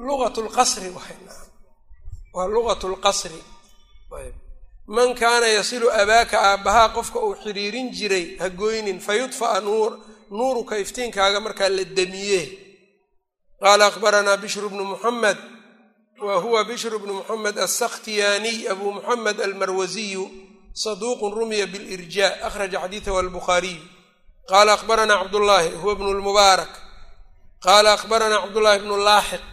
Lugat lqasri waa lugat lqasri ayb man kaana yasilu abaaka aabbahaa qofka uu xiriirin jiray ha goynin fa yudfa'a nuuruka iftiinkaaga markaa la demiye qaala akhbaranaa bishru bnu muxamed wa huwa bishru bnu muxamed alsakhtiyaaniy abu muxamed almarwasiyu saduuqun rumiya bilirjaa akhraja xadiidahu albukhaariy qaala akhbaranaa cabdullaahi huwa bnu lmubaarak qaala akhbaranaa cabdullaahi bnu laaxiq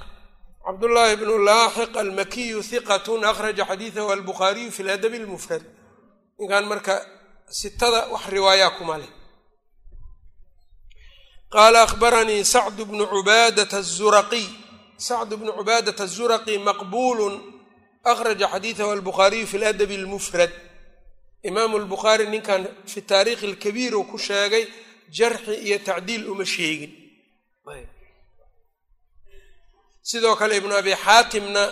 cabdullaahi bnu laaxiq almakiyu hiqatun akhraja xadiidahu albukhaariyu fi ladabi lmufrad ninkan marka sitada wax riwaayaa kuma leh qaala akhbaranii sacdu bnu cubaadata azuraqiy sacdu bnu cubaadata azuraqi maqbuulun akhraja xadiidahu albukhaariyu fi ladabi almufrad. Imaamu albukhaari ninkan fi taariikhi alkabiir uu ku sheegay jarxi iyo tacdiil uma sheegin. Sidoo kale ibnu abi xaatimna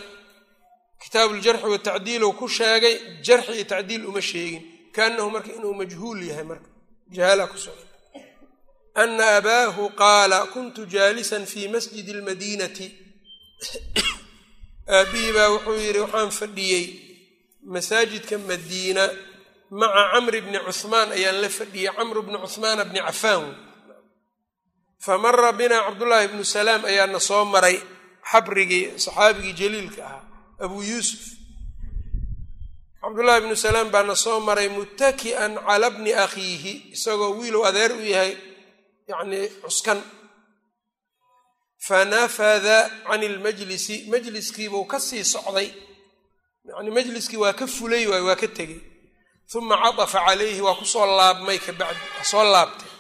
kitaabu ljarxi watacdiil uu ku sheegay jarxi iyo tacdiil uma sheegin. Kaanahu marka inuu majhuul yahay marka jahaala ku sugan ana abaahu qaala kuntu jaalisan fi masjidi almadiinati [coughs] aabihii baa wuxuu yidhi waxaan fadhiyey masaajidka madiina maca camri bni cuhmaan ayaan la fadhiyey camru bni cuhmaana bni cafaan. Fa mara binaa cabdullaahi bnu salaam ayaana soo maray xabrigii saxaabigii jaliilka ahaa abuu yuusuf. Cabdullaahi bnu salaam baana soo maray muttaki'an cala bni akhiihi isagoo wiilow adeer u yahay yacnii cuskan fanafada can ilmajlisi majliskiibuu ka sii socday yacnii majliskii waa ka fulay waay waa ka tegey uma catafa calayhi waa ku soo laabmay kabacdi waa soo laabtay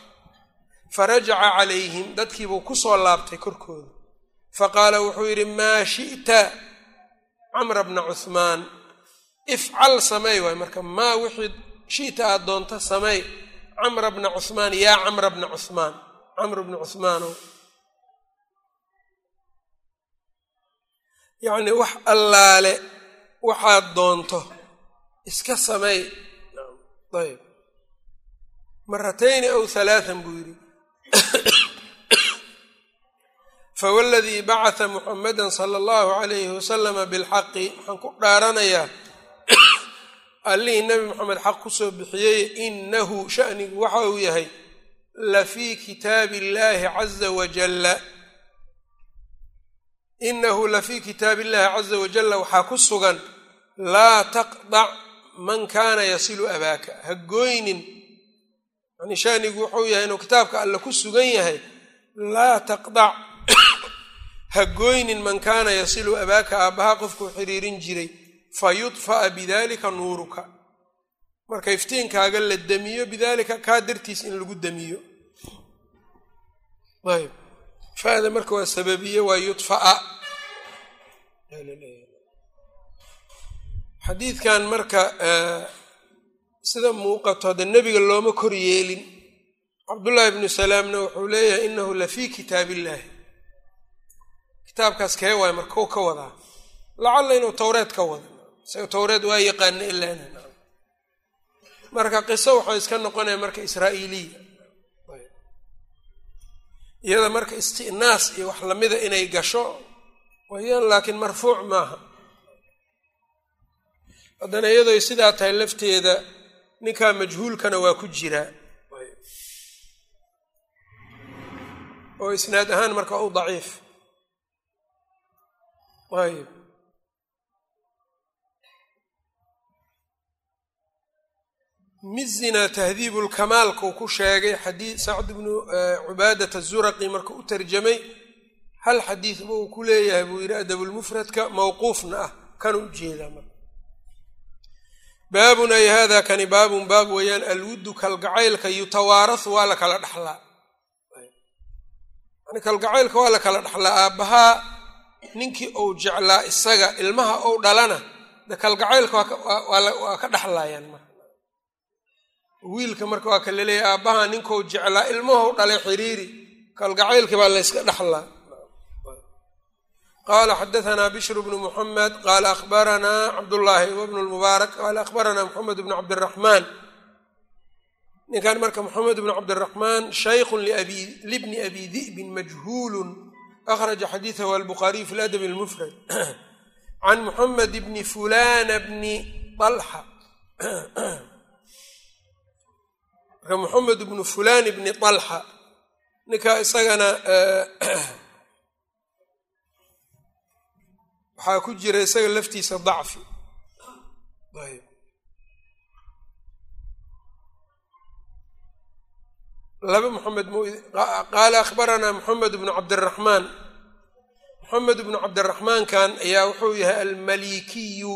farajaca calayhim dadkiibuu ku soo laabtay korkooda faqaala wuxuu yidhi maa shi'ta camra bna cuhmaan ifcal sameey waay marka maa wixii shi'ta aad doonto sameey camra bna cuhmaan yaa camra bna cuhmaan camr bna cuhmaano yacnii wax allaale waxaad doonto iska sameey ayb maratayni aw halaatan buu yidhi. [coughs] Fawladii bacata muxamada sala allahu calayhi wasalama bilxaqi waxaan ku dhaaranayaa [coughs] allihii nebi moxamed xaq ku soo bixiyey inahu shanigu waxa uu yahay la fii kitaabi illaahi caza wajalla inahu la fii kitaabi illahi caza wajalla waxaa ku sugan laa taqdac man kaana yasilu abaaka ha gooynin yani shanigu wuxuu yahay inuu kitaabka alle ku sugan yahay laa taqdac ha gooynin man kaana yasilu abaaka aabbahaa qofkuu xiriirin jiray fa yudfa'a bidalika nuuruka marka iftiinkaaga la demiyo bidaalika kaa dartiis in lagu demiyo ayb fada marka waa sababiye waa yudfa'a xadiidkan marka sida muuqato hadda nebiga looma kor yeelin cabdullaahi ibnu salaamna wuxuu leeyahay inahu la fii kitaab illaahi kitaabkaas kee waay marka u ka wadaa lacalla inuu towreed ka wada isaga towreed waa yaqaana ilaana marka qiso waxay iska noqonaya marka israa'iiliya iyada marka isti'naas iyo wax lamida inay gasho wayaan laakiin marfuuc maaha. Haddana iyadooy sidaa tahay lafteeda ninkaa majhuulkana waa ku jiraa oo isnaad ahaan marka u daciif. Ayb mizina tahdiibu lkamaalkuu ku sheegay xadii sacd bnu cubaadat azuraqi marka u tarjamay hal xadiid ba uu ku leeyahay buu yidhi adabulmufradka mawquufna ah kana u jeedaa marka. Baabun ay hada kani baabun baab weeyaan alwuddu kalgacaylka yutawaarahu waa la kala dhaxlaa. Yani kalgacaylka waa la kala dhaxlaa aabbahaa ninkii uu jeclaa isaga ilmaha ou dhalana de kalgacaylka waa ka dhaxlayaan marka wiilka marka waa ka laleeyahy aabbaha ninkuu jeclaa ilmuhu dhalay xiriiri kalgacaylki baa layska dhexlaa qaala xadaanaa bishru bnu muxamed qaala ahbaranaa cabdullaahi wbnu lmubaarak qaala ahbaranaa muxamed bnu cabdiraxmaan ninkan marka moxamed bnu cabdiraxmaan shaykhun libni abi di'bin majhuulun akhraja xadiisahu albuqaariyu fi ladabi lmufrad [clears throat] can muxamed bni fulana bni alxa [clears throat] marka moxamed bnu fulan bni طalxa ninkaa isagana waxaa ku jira isaga laftiisa dacfi. Laba moxamed qaala akhbaranaa moxamed bnu cabdiraxmaan moxamed bnu cabdiraxmaankan ayaa wuxuu yahay almalikiyu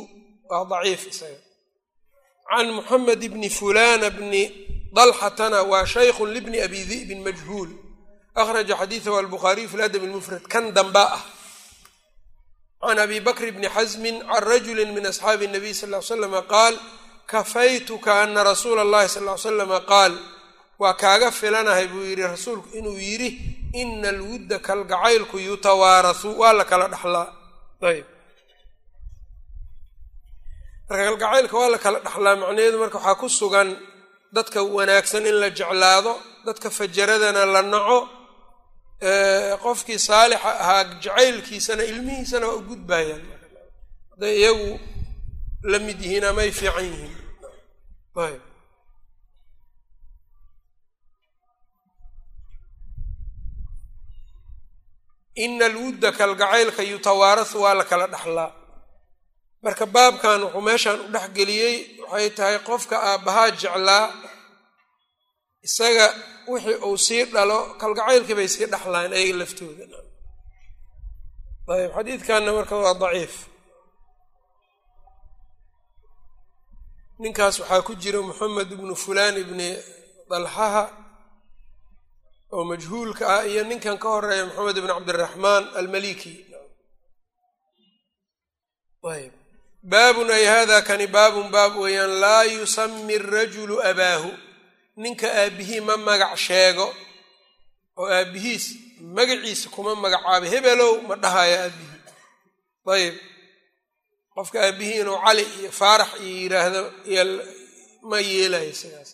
waa daciif isaga. Can moxamed bni fulana bni dalxatana waa shaykhun libni abi di'bin majhuul akhraja xadiidahu albukhaariyu fi ladab lmufrad kan damba ah can abi bakr bni xasmin can rajuli min asxaabi nabiy sal ly slama qaal kafaytuka ana rasuula allahi sal ly slama qaal. Waa kaaga filanahay buu yidhi rasuulku inuu yidhi ina alwudda kalgacaylku yutawaarasu. Waa la kala dhaxlaa. Ayb marka kalgacaylka waa la kala dhaxlaa macnaheedu marka waxaa ku sugan dadka wanaagsan in la jeclaado dadka fajaradana la naco qofkii saalixa ahaa jacaylkiisana ilmihiisana waa u gudbayaan hadday iyagu la mid yihiin amay fiican yihiin. Ina alwudda kalgacaylka yutawaarasu waa la kala dhaxlaa. Marka baabkan wuxuu meeshan u dhex geliyey waxay tahay qofka aabbahaa jeclaa isaga wixii uu sii dhalo kalgacaylkii bay sii dhaxlaan ayaga laftooda. Ayb xadiidkanna marka waa daciif. Ninkaas waxaa ku jira moxamed ibnu fulaan ibni dalxaha oo majhuulka ah iyo ninkan ka horreeya moxamed ibn cabdiraxmaan almaliki. Ayb baabun ay hada kani baabun baab weeyaan laa yusami arajulu abaahu ninka aabihii ma magac sheego oo aabihiis magaciisa kuma magacaabo hebelow ma dhahaya aabihii ayb qofka aabihii inuu cali iyo faarax iyo yiraahdo ma yeelayo sidaas.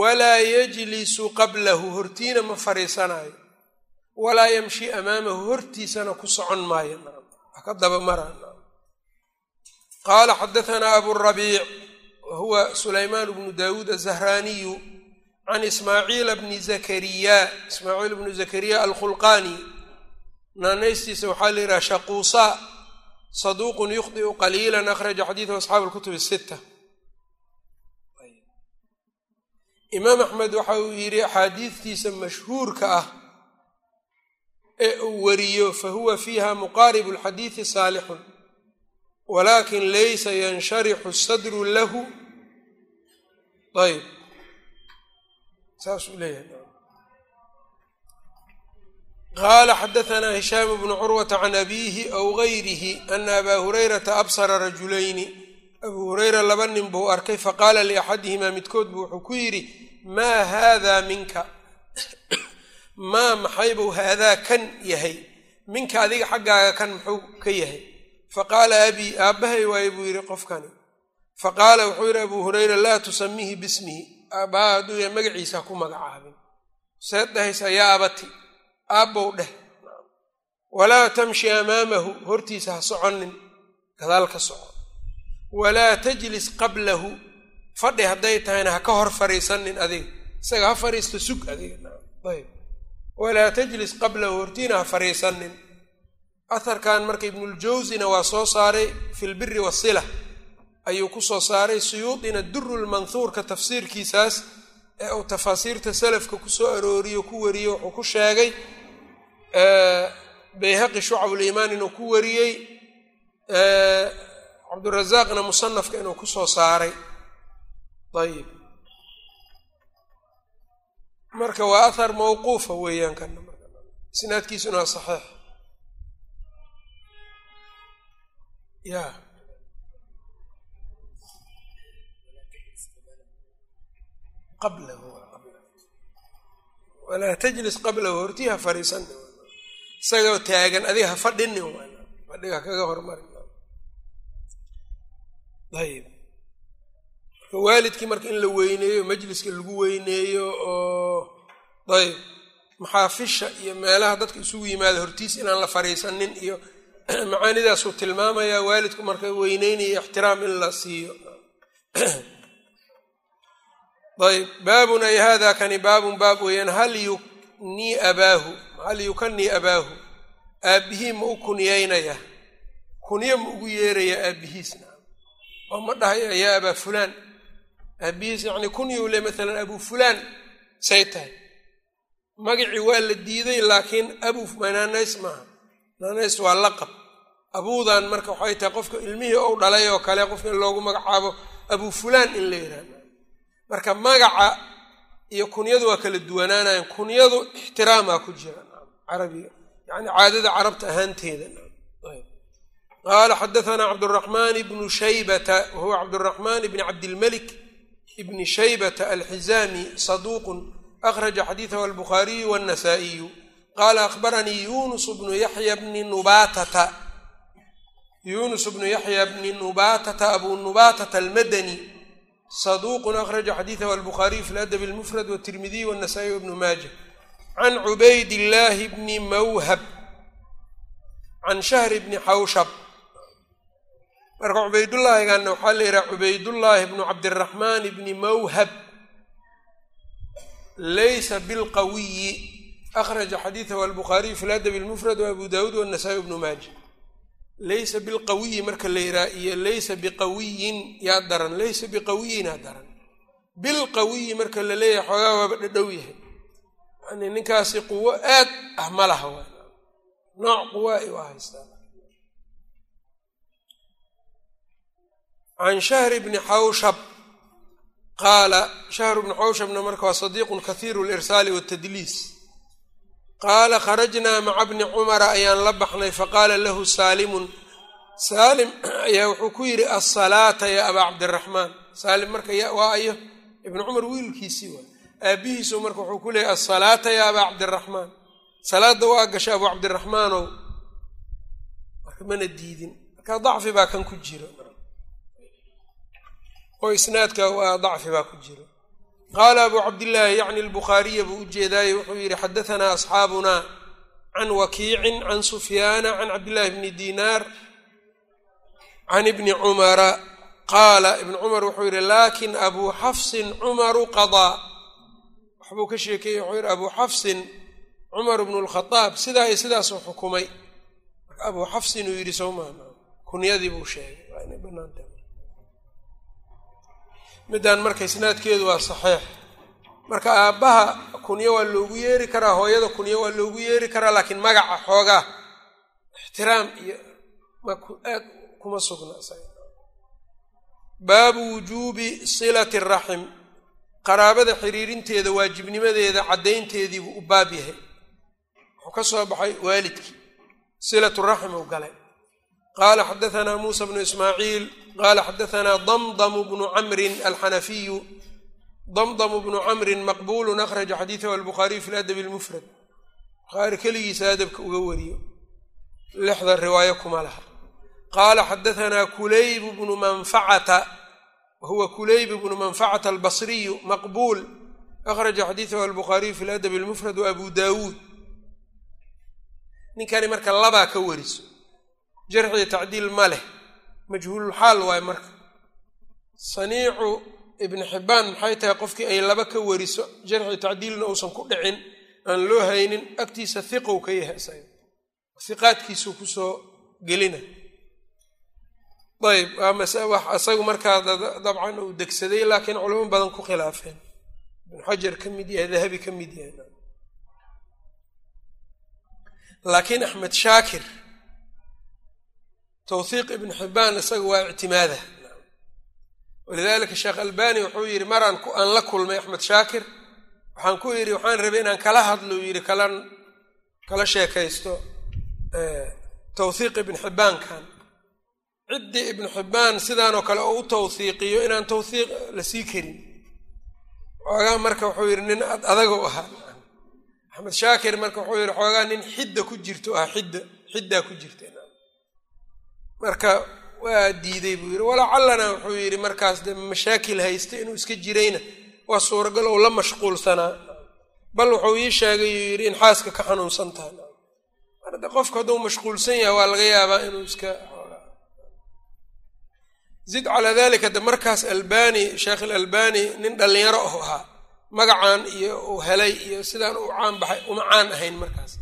Walaa yajlisu qablahu hortiina ma fariisanayo walaa yamshi amaamahu hortiisana ku socon maayo. Ka daba mara qaala xadahanaa aburabiic wa huwa sulaymaan bnu dawuud azahraaniyu can ismaaciila bni zakariya ismaaciil bnu zakariya alkhulqaani naanaystiisa waxaa la yidhaha shaquusa saduuqun yukhdiu qaliila akhraja xadiidahu asxaabu lkutub sita imaam axmed waxa uu yidhi axaadiidtiisa mashhuurka ah ee uu wariyo fa huwa fiiha muqaaribu alxadiidi saalixun walakin laysa yanshariixu sadru lahu ayb saasuu leeyahay qaala xadahanaa hishaamu bnu curwata can abiihi aw gayrihi ana abaa hurayrata absara rajulayni abuu hureyra laba nin buu arkay faqaala liaxadihimaa midkood buu wuxuu ku yidhi maa haadaa minka maa maxay buu haadaa kan yahay minka adiga xaggaaga kan muxuu ka yahay faqaala abii aabbahay waaye buu yidhi qofkani faqaala wuxuu yidhi abuu hureyra laa tusamihi bismihi. Aabbaha hadduu yahay magaciisa ha ku magacaabin. Seed dhahaysa yaa abati aabbow dheh. Walaa tamshi amaamahu hortiisa ha soconin gadaal ka soco walaa tajlis qablahu fadhi hadday tahayna ha ka hor fariisanin adiga. Isaga ha fariisto sug adiga. Ayb walaa tajlis qablahu hortiina ha fariisanin aharkan marka ibnuljawsina waa soo saaray fi lbiri wasila ayuu ku soo saaray suyuudina duru lmanhuurka tafsiirkiisaas ee uu tafaasiirta salafka ku soo arooriyo ku wariyo wuxuu ku sheegay bayhaqi shucabuliimaan inuu ku wariyey cabdurazaaqna musanafka inuu ku soo saaray. Ayib marka waa athar mawquufa weeyaan kana waa saxiix. Ya qablahu. Walaa tajlis qablahu hortii ha fariisan isagoo taagan adiga ha fadhini fadhiga kaga hormari. Marka waalidkii marka in la weyneeyo majliska lagu weyneeyo oo ayb maxaafisha iyo meelaha dadka isugu yimaada hortiis inaan la fariisanin iyo [clears throat] macaanidaasuu tilmaamayaa waalidku marka weyneynaya ixtiraam in la siiyo [clears throat] ayb baabun ay hada kani baabun baab weeyaan hal yuknii abaahu hal yukanii abaahu aabbihii ma u kunyaynaya kunyo ma ugu yeeraya aabbihiisna oo ma dhahaya yaa abaa fulaan aabbihiis yacni kunyuu le maalan abu fulaan say tahay magacii waa la diiday laakiin abu naanays maaha naanays waa laqab abuudan marka waxay tahay qofka ilmihii ou dhalay oo kale qofka loogu magacaabo abu fulaan in la yidhahdo marka magaca iyo kunyadu waa kala duwanaanayan kunyadu ixtiraamaa ku jira carabiga yani caadada carabta ahaanteeda. Qaala xadaanaa cabduraxmaan ibnu shaybata wahuwa cabduraxmaan ibni cabdilmalik ibni shaybata alxizaami saduuqun akhraja xadiidahu albukhaariyu wannasaa'iyu qaala akhbaranii yunus bnu yaxya bni nubatata yunus bnu yaxya bni nubatata abu nubatata almadani saduuqun akhraja xadiidahu albukhaariyu fi ladabi almufrad watirmidiy wannasaa'iy wabnu maaja can cubayd illaahi bni mawhab can shahri bni xawshab marka cubaydullaahiganna waxaa la yidhaha cubaydullaahi bnu cabdiraxmaan bni mawhab laysa bilqawiyi akhraja xadiidahu albukhaariyu fi ladabi almufrad waabu daawuud wannasaa'i bnu maaja laysa bilqawiyi marka la yidhaha iyo laysa biqawiyin yaa daran laysa biqawiyinaa daran bilqawiyi marka la leeyahay xoogaa waaba dhadhow yahay yani ninkaasi quwo aad ah ma laha waa nooc quwaa i waa haystaa can shahri bni xawshab qaala shahru bni xawshabna marka waa sadiiqun kahiiru lirsaali watadliis qaala kharajnaa maca bni cumara ayaan la baxnay faqaala lahu saalimun. Saalim [clears throat] ayaa wuxuu ku yidhi asalaata yaa abaa cabdiraxmaan saalim marka waa ayo ibnu cumar wiilkiisii waa. Aabbihiisu marka wuxuu ku leeyay asalaata yaa abaa cabdiraxmaan salaadda waa gasha abuu cabdiraxmaanow marka mana diidin. Marka dacfi baa kan ku jiro oo isnaadka waa dacfi baa ku jiro qaala abuu cabdillaahi yacni albukhaariya buu u jeedaaye wuxuu yidhi xadahanaa asxaabuna can wakiicin can sufyaana can cabdillahi bni dinaar can ibni cumara qaala ibni cumar wuxuu yidhi laakin abuu xafsin cumaru qadaa waxbuu ka sheekeeyey wuxuu yidhi abuu xafsin cumar bnu lkhadaab sidaa iyo sidaasuu xukumay abuu xafsin uu yidhi soo kunyadii buu sheegay midaan marka isnaadkeedu waa saxiix. Marka aabbaha kunyo waa loogu yeeri karaa hooyada kunyo waa loogu yeeri karaa laakiin magaca xoogaa ixtiraam iyo aad kuma sugna baabu wujuubi silati raxim. Qaraabada xiriirinteeda waajibnimadeeda caddaynteediibuu u baab yahay. Wuxuu ka soo baxay waalidkii. Silatu raxim uu galay. Qaala xadaanaa muusa bnu ismaaciil qaala xadaanaa damdamu bnu camrin alxanafiyu damdamu bnu camrin maqbuulun akhraja xadiidahu albukhaariyu fi ladabi almufrad bukhaari keligiisa adabka uga wariyo lixda riwaayo kuma laha qaala xadaanaa kulayb bnu manfacata wahuwa kulayb bnu manfacata albasriyu maqbuul akhraja xadiidahu albukhaariyu fi ladabi almufrad waabu daawuud ninkani marka labaa ka wariso jarxiyo tacdiil ma leh majhuululxaal waayo marka. Saniicu ibni xibbaan maxay tahay qofkii ay laba ka wariso jarxi tacdiilna uusan ku dhicin aan loo haynin agtiisa hiqow ka yahay. Isaga hiqaadkiisuu ku soo gelina. Ayb isagu markaa dabcan uu degsaday laakiin culamo badan ku khilaafeen. Ibnu xajar ka mid yahay dahabi ka mid yahay. Laakiin axmed shaakir tawhiiq ibnu xibbaan isaga waa ictimaada. Walidalika sheekh albani wuxuu yidhi maraan aan la kulmay axmed shaakir waxaan ku yidhi waxaan rabay inaan kala hadlo yidhi kala sheekaysto tawhiiq ibnu xibbaankan ciddii ibnu xibbaan sidaanoo kale oo u tawhiiqiyo inaan tawhiiq la sii karin. Xoogaa marka wuxuu yidhi nin adago ahaa. Axmed shaakir marka wuxuu yidhi xoogaa nin xidda ku jirto ah xidda xiddaa ku jirta marka waa diiday buu yidhi. Walacallana wuxuu yidhi markaas de mashaakil haysta inuu iska jirayna. Waa suuragal ou la mashquulsanaa. Bal wuxuu ii sheegay uu yidhi in xaaska ka xanuunsan tahay. Marde qofku hadduu mashquulsan yahay waa laga yaabaa inuu iska zid calaa dalika de markaas albani sheekh alalbani nin dhallinyaro ahu ahaa magacan iyo uu helay iyo sidaan uu caan uma caan ahayn markaas.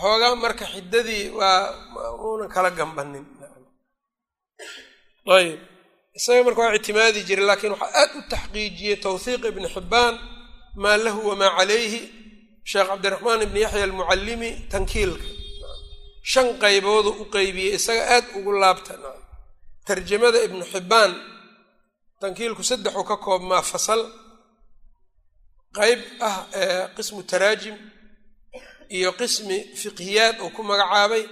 Xoogaa marka xiddadii waa uunan kala gambanin ayb isaga marka waa ictimaadi jiray laakiin waxaa aad u taxqiijiyey tawhiiq ibni xibbaan maa lahu wamaa calayhi sheekh cabdiraxmaan ibni yaxya almucallimi tankiilka shan qayboodu u qeybiyey isaga aad ugu laabta tarjamada ibnu xibbaan tankiilku saddexuu ka koobmaa fasal qayb ah qismu taraajim iyo qismi fiqhiyaad uu ku magacaabay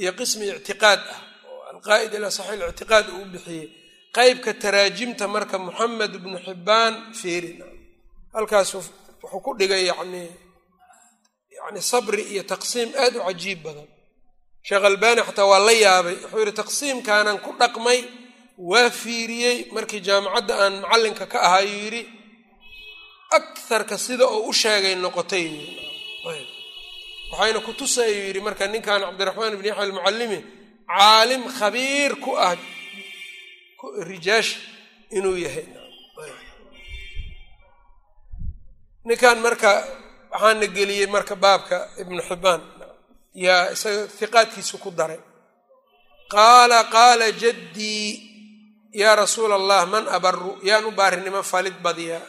iyo qismi ictiqaad ah oo alqaa'id ilaa saxiix ictiqaad uu bixiyey qaybka taraajimta marka moxamed ibnu xibbaan feerin halkaas wuxuu ku dhigay yani yani sabri iyo taqsiim aad u cajiib badan sheekh albani xataa waa la yaabay wuxuu yidhi taqsiimkaanan ku dhaqmay waa fiiriyey markii jaamacadda aan macallinka ka ahayuu yidhi akarka sida oo u sheegay noqotay waxayna ku tusayuu yidhi marka ninkan cabdiraxmaan ibn yaxya almucallimi caalim khabiir ku ah rijaasha inuu yahay. Ninkan marka waxaana geliyey marka baabka ibnu xibbaan yaa isaga hiqaadkiisu ku daray. Qaala qaala jaddii yaa rasuula allah man abaru yaan u baarinimo falid badiyaa.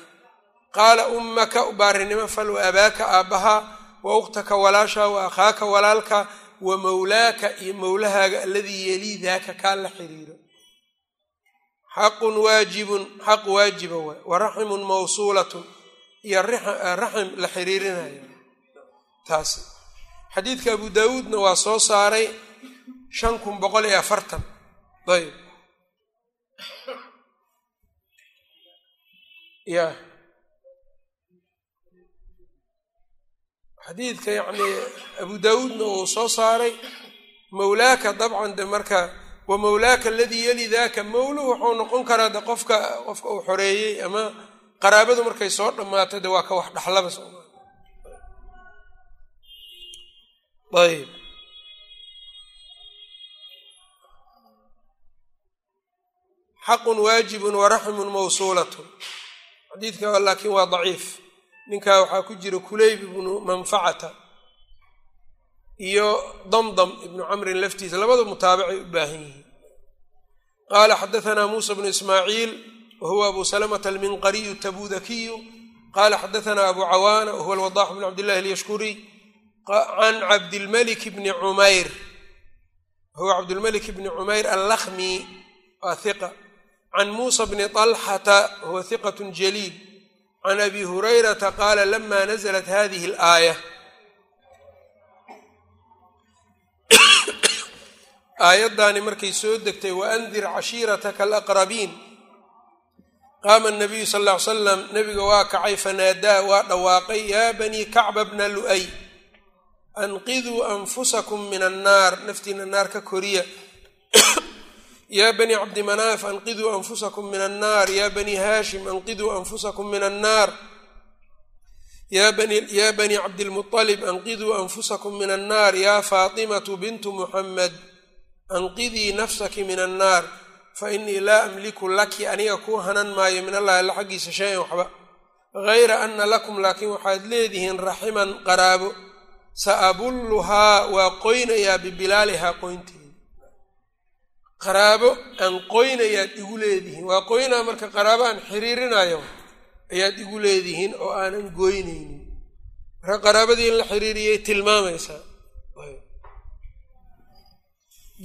Qaala ummaka u baarinimo fal wa abaaka aabbahaa wa ukhtaka walaashaa wa akhaaka walaalka wa mawlaaka iyo mowlahaaga aladii yelii daaka kaa la xiriiro xaqun waajibun xaq waajiba waay. Wa raximun mawsuulatun iyo raxim la xiriirinayo taasi. Xadiidka abu daawuudna waa soo saaray shan kun boqol iyo afartan. Ayb xadiidka yacni abu daawuudna uu soo saaray mawlaaka dabcan de marka wa mawlaaka aladii yeli daaka mawluhu wuxuu noqon karaa de qofka qofka uu xoreeyey ama qaraabadu markay soo dhammaato de waa ka wax dhaxlaba sooma ayb xaqun waajibun waraximun mawsuulatun. Xadiidka laakiin waa daciif ninkaa waxaa ku jira kulayb ibnu manfacata iyo damdam ibnu camrin laftiisa labada mutaabacay u baahan yihiin. Qaala xadahanaa muusa bnu ismaaciil wa huwa abu salamata alminqariyu tabudakiyu qaala xadahanaa abu cawaana wa huwa alwadax bnu cabdillahi alyashkuriy can cabdilmalik bni cumayr huwa cabdilmalik bni cumayr allakhmi waa hiqa can muusa bni طalxata huwa hiqat jaliil can abi hurayrata qaala lama naزlat hadihi اlaaya aayaddaani markay soo degtay waandir cashiirataka alaqrabiin qaama nabiyu sal ly slam nabiga waa kacay fanaadaa waa dhawaaqay yaa banii kacba bna lu'ay anqiduu anfusakum min annaar naftiina naar ka koriya yaa banii cabdimanaaf anqiduu anfusakum min annaar yaa banii haashim anqiduu anfusakum min annaar yaa banii cabdilmuطalib anqiduu anfusakum min annaar yaa faatimatu bintu muxamed anqidii nafsaki min annaar fa inii laa amliku laki aniga kuu hanan maayo min allahi alla xaggiisa shay-an waxba. Gayra ana lakum laakiin waxaad leedihiin raximan qaraabo. Sa abulluhaa waa qoynayaa bibilaalihaa qoynteeda qaraabo aan qoynayaad igu leedihiin. Waa qoynaa marka qaraabo aan xiriirinayo ayaad igu leedihiin oo aanan goynaynin. Marka qaraabadii in la xiriiriyay tilmaamaysaa.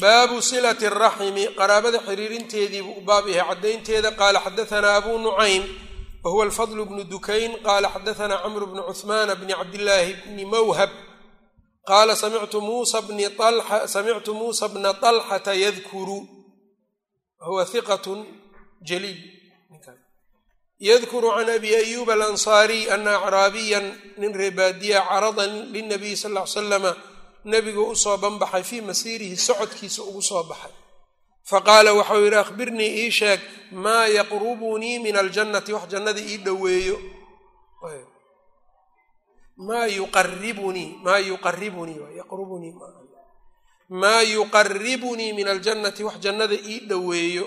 Baabu silati araximi qaraabada xiriirinteediibuu u baab yahay. Caddaynteeda qaala xadahanaa abuu nucaym wa huwa alfadl bnu dukayn qaala xadahanaa camru bnu cuhmaana bni cabdillaahi bni mawhab qaala samictu muusa bna طalxata yadkuru huwa hiqatun jaliil yadkuru can abi ayuba alansaariy ana acraabiyan nin reebaadiya carada linabiyi sal ll ly slama nebigu u soo banbaxay fii masiirihi socodkiisa ugu soo baxay faqaala waxau yidhi akhbirnii ii sheeg maa yaqrubunii min aljannati wax jannada ii dhoweeyo maa yuqaribunii maa yuqaribunii yaqrubunii maa yuqaribunii min aljannati wax jannada ii dhoweeyo.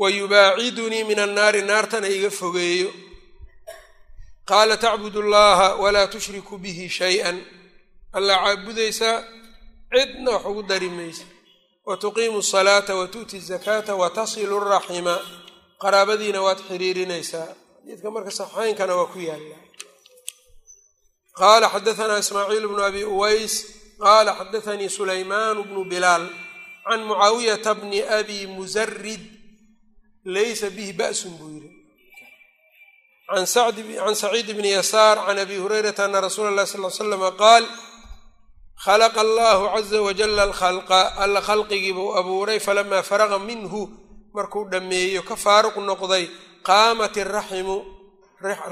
Wa yubaacidunii min annaari naartana iga fogeeyo. Qaala tacbud allaha walaa tushriku bihi shay-an. Allaa caabudaysaa cidna wax ugu dari maysa. Wa tuqiimu asalaata wa tu'ti azakaata wa tasilu raxima qaraabadiina waad xiriirinaysaa xadiidka marka saxaynkana waa ku yaalla. Qaala xadaanaa ismaaciil bnu abi uways qaala xadaanii sulaymaan bnu bilaal can mucaawiyata bni abi musarid laysa bihi ba'sun buu yidhi. Can saciid bni yasaar can abi hurayrata ana rasuula اllahi sal l slama qaal khalaqa allahu caza wajala alkhalqa alla khalqigii buu abuuray falamaa faraqa minhu markuu dhammeeyo ka faaruq noqday qaamat iraximu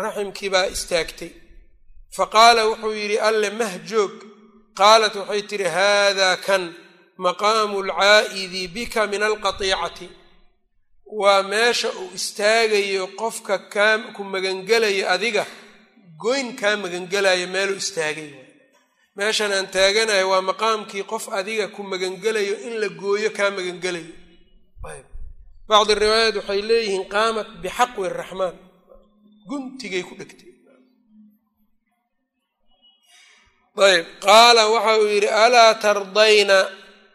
raximkii baa istaagtay. faqaala wuxuu yidhi alle mahjoog qaalat waxay tidhi haada kan maqaamu alcaa'idi bika min alqatiicati waa meesha uu istaagayo qofka kaa ku magangelayo adiga goyn kaa magangelayo meeluu istaagay meeshan aan taaganayo waa maqaamkii qof adiga ku magangelayo in la gooyo kaa magangelayo bacdi riwaayaat waxay leeyihiin qaamat bixaqwi raxmaan guntigay ku dhegtay. Ayb qaala waxa uu yidhi alaa tardayna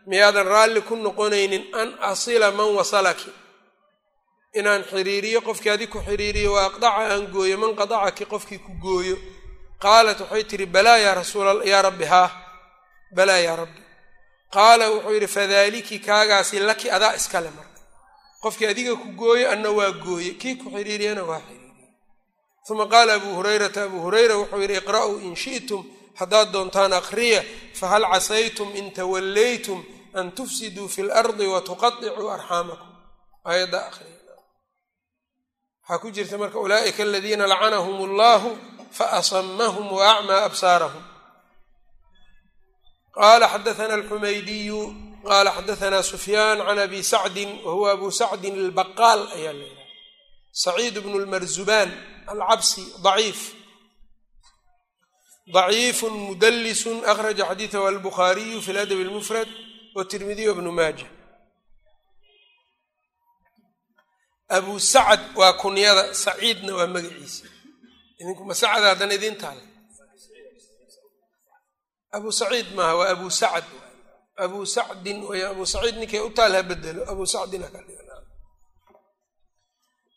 miyaadan raalli ku noqonaynin an asila man wasalaki? Inaan xiriiriyo qofkii adig ku xiriiriyo wa aqdaca aan gooyo man qadacaki qofkii ku gooyo. Qaalat waxay tidhi balaa yaa rasuul yaa rabbi haa balaa yaa rabbi. Qaala wuxuu yidhi fadaaliki kaagaasi laki adaa iskale marka qofkii adiga ku gooyo anna waa gooye kii ku xiriiriyana waa xiriiriye uma qaala abuu hurayrata abuu hurayra wuxuu yidhi iqra'uu in shi'tum haddaad doontaan akhriya fahal casaytum in tawallaytum an tufsiduu fi lardi wa tuqaicuu arxaamakum. Aayadda akhriya. Waxaa ku jirta marka ulaa'ika aladiina lacanahum allahu faasamahum wa acmaa absaarahum. Qaala xadaana alxumaydiyu qaala xadaanaa sufyaan can abi sacdin wahuwa abu sacdin albaqaal ayaa la yidhaha saciid bnu lmarzubaan alcabsi daciif daciifu mudalisun akhraja xadiidahu albuhaariyu fi ladabi lmufrad watirmidiy bnu maaja abu sacad waa kunyada saciidna waa magaciisa. idinkuma sacad haddana idin taale abu saciid maaha waa abu sacad abu sacdin way abu saciid ninkay u taal ha bedelo. Abu sacdin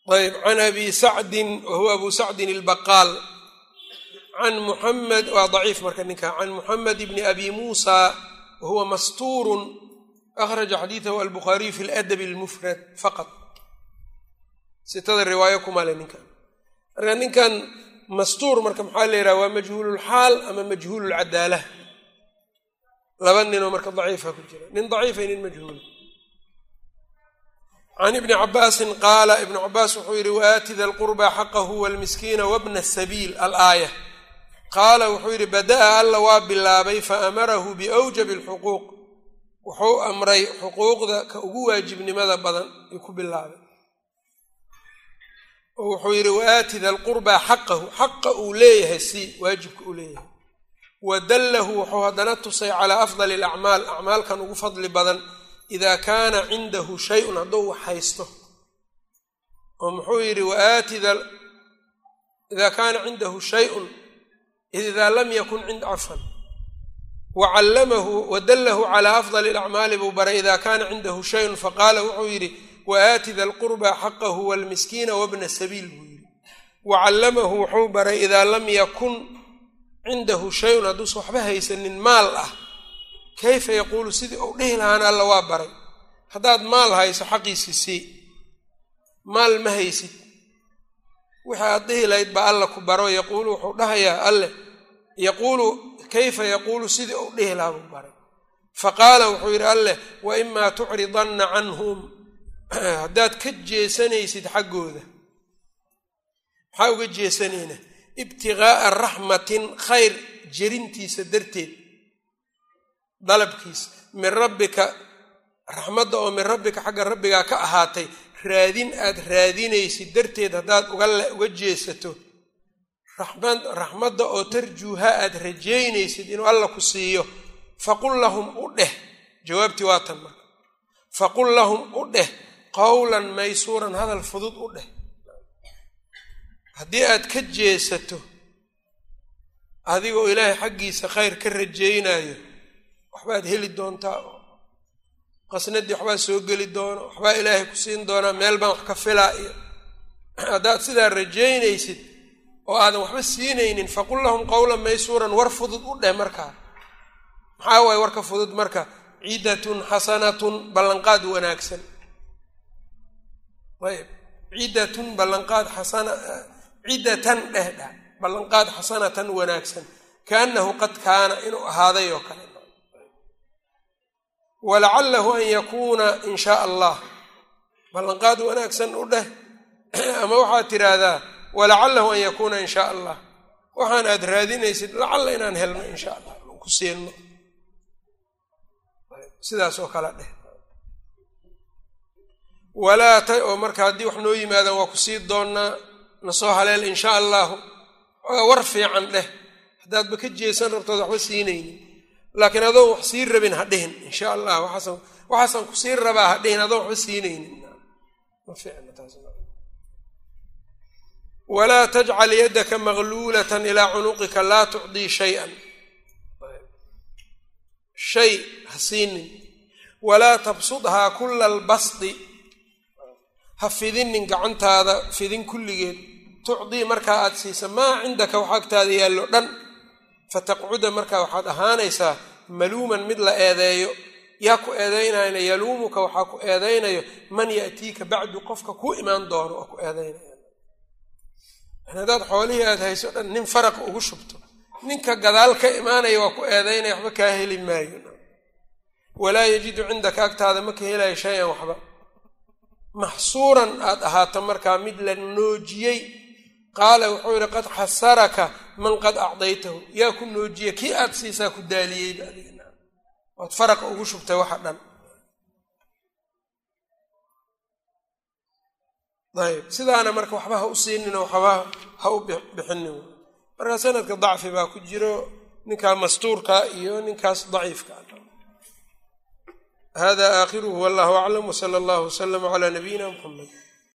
ayb can abi sacdin wahuwa abu sacdin اlbaqaal can muxamed waa daciif marka ninka. Can muxamed bni abi muusa wahuwa mastuurun. Akhraja xadiidahu albukhaariyu fi ladab اlmufrad faqad sitada riwaayo kumale ninkan. Marka ninkan mastuur marka maxaa la yidhaha waa majhuululxaal ama majhuululcadaala laba ninoo marka daciifa ku jira. Nin daciifa nin majhuula can ibni cabaasin qaala ibnu cabaas wuxuu yidhi waaati da lqurba xaqahu walmiskiina wabna sabiil alaaya qaala wuxuu yidhi bada'a alla waa bilaabay faamarahu biawjabi alxuquuq. Wuxuu amray xuquuqda ka ugu waajibnimada badan ay ku bilaabay oo wuxuu yidhi waaati da lqurbaa xaqahu xaqa uu leeyahay si waajibka uu leeyahay wa dallahu wuxuu haddana tusay calaa afdali alacmaal acmaalkan ugu fadli badan idaa kaana cindahu shay-un hadduu wax haysto. Oo muxuu yidhi waaati idaa kaana cindahu shay-un idaa lam yakun cinda cafan wa callamahu wa dallahu calaa afdali alacmaali buu baray idaa kaana cindahu shayun faqaala wuxuu yidhi waaati da lqurbaa xaqahu walmiskiina wabna sabiil buu yidhi. Wa callamahu wuxuu baray idaa lam yakun cindahu shayun hadduusan waxba haysanin maal ah kayfa yaquulu sidii uu dhihi lahaana alla waa baray? Haddaad maal hayso xaqiisi sii maal ma haysid. Wixii aad dhihi lahayd baa alla ku baro yaquulu wuxuu dhahayaa alle yaquulu kayfa yaquulu sidii uu dhihi lahaa buu baray. Fa qaala wuxuu yidhi alleh wa imaa tucridanna canhum. [clears throat] Haddaad ka jeesanaysid xaggooda. Maxaa uga jeesanayna ibtiqaa'a raxmatin khayr jerintiisa darteed. Dalabkiisa min rabbika raxmadda oo min rabbika xagga rabbigaa ka ahaatay raadin aad raadinaysid darteed haddaad uga jeesato. Raxmadda oo tarjuuha aad rajaynaysid inuu alla ku siiyo. Faqul lahum u dheh. Jawaabtii waa tan marka. Faqul lahum u dheh. Qowlan maysuuran hadal fudud u dheh haddii aad ka jeesato adigoo ilaahay xaggiisa khayr ka rajaynayo waxbaad heli doontaa? Oo qasnadii waxbaa soo geli doono? Waxbaa ilaahay ku siin doonaa? Meel baan wax ka filaa? Iyo [clears throat] haddaad sidaa rajaynaysid oo aadan waxba siinaynin faqul lahum qowlan maysuuran war fudud u dheh markaa. Maxaa waaye warka fudud marka? Cidatun xasanatun ballanqaad wanaagsan. Ayb cidatun ballanqaad xasana ciddatan dheh dheh ballanqaad xasanatan wanaagsan kaanahu qad kaana inuu ahaaday oo kale. Walacalahu an yakuuna in shaa allah. Ballanqaad wanaagsan u dheh [clears throat] ama waxaad tidhaahdaa walacalahu an yakuuna in shaa allah. Waxaan aad raadinaysid lacalla inaan helno in sha allah ku siino sidaas oo dheh. Walaa ta oo marka haddii wax noo yimaadaan waa ku sii doonnaa nasoo haleel in sha allahu war fiican dheh haddaadba ka jeesan rabtood waxba siinaynin. Laakiin adoon wax sii rabin ha dhihin insha allah waxaasan ku sii rabaa ha dhihin adoon waxba siinaynin. Walaa tajcal yaddaka magluulatan ilaa cunuqika laa tucdii shay-an. Shay ha siinin. Walaa tabsudhaa kula albasdi ha fidinin gacantaada fidin kulligeed tucdii markaa aad siisa maa cindaka wax agtaada yaallo dhan? Fataqcuda markaa waxaad ahaanaysaa maluuman mid la eedeeyo. Yaa ku eedeynayna yaluumuka waxaa ku eedeynayo man ya'tiika bacdu qofka kuu imaan doono oo ku eedeynaya. Yani haddaad xoolihii aad hayso dhan nin faraqa ugu shubto. Ninka gadaal ka imaanaya waa ku eedeynaya waxba kaa heli maayo. Walaa yajidu cindaka agtaada ma ka helayo shay-an waxba maxsuuran aad ahaato markaa mid la noojiyey. Qaala wuxuu yidhi qad xasaraka man qad acdaytahu. Yaa ku noojiya kii aad siisaa ku daaliyeyba adigna waad faraqa ugu shubtay waxa dhan. Ayb sidaana marka waxba ha u siinin waxba ha u bixinin. Marka sanadka dacfi baa ku jiro ninkaa mastuurka iyo ninkaas daciifka hada aakhiruhu wallahu aclam wsala allahu waslama calaa nabiyina muxamed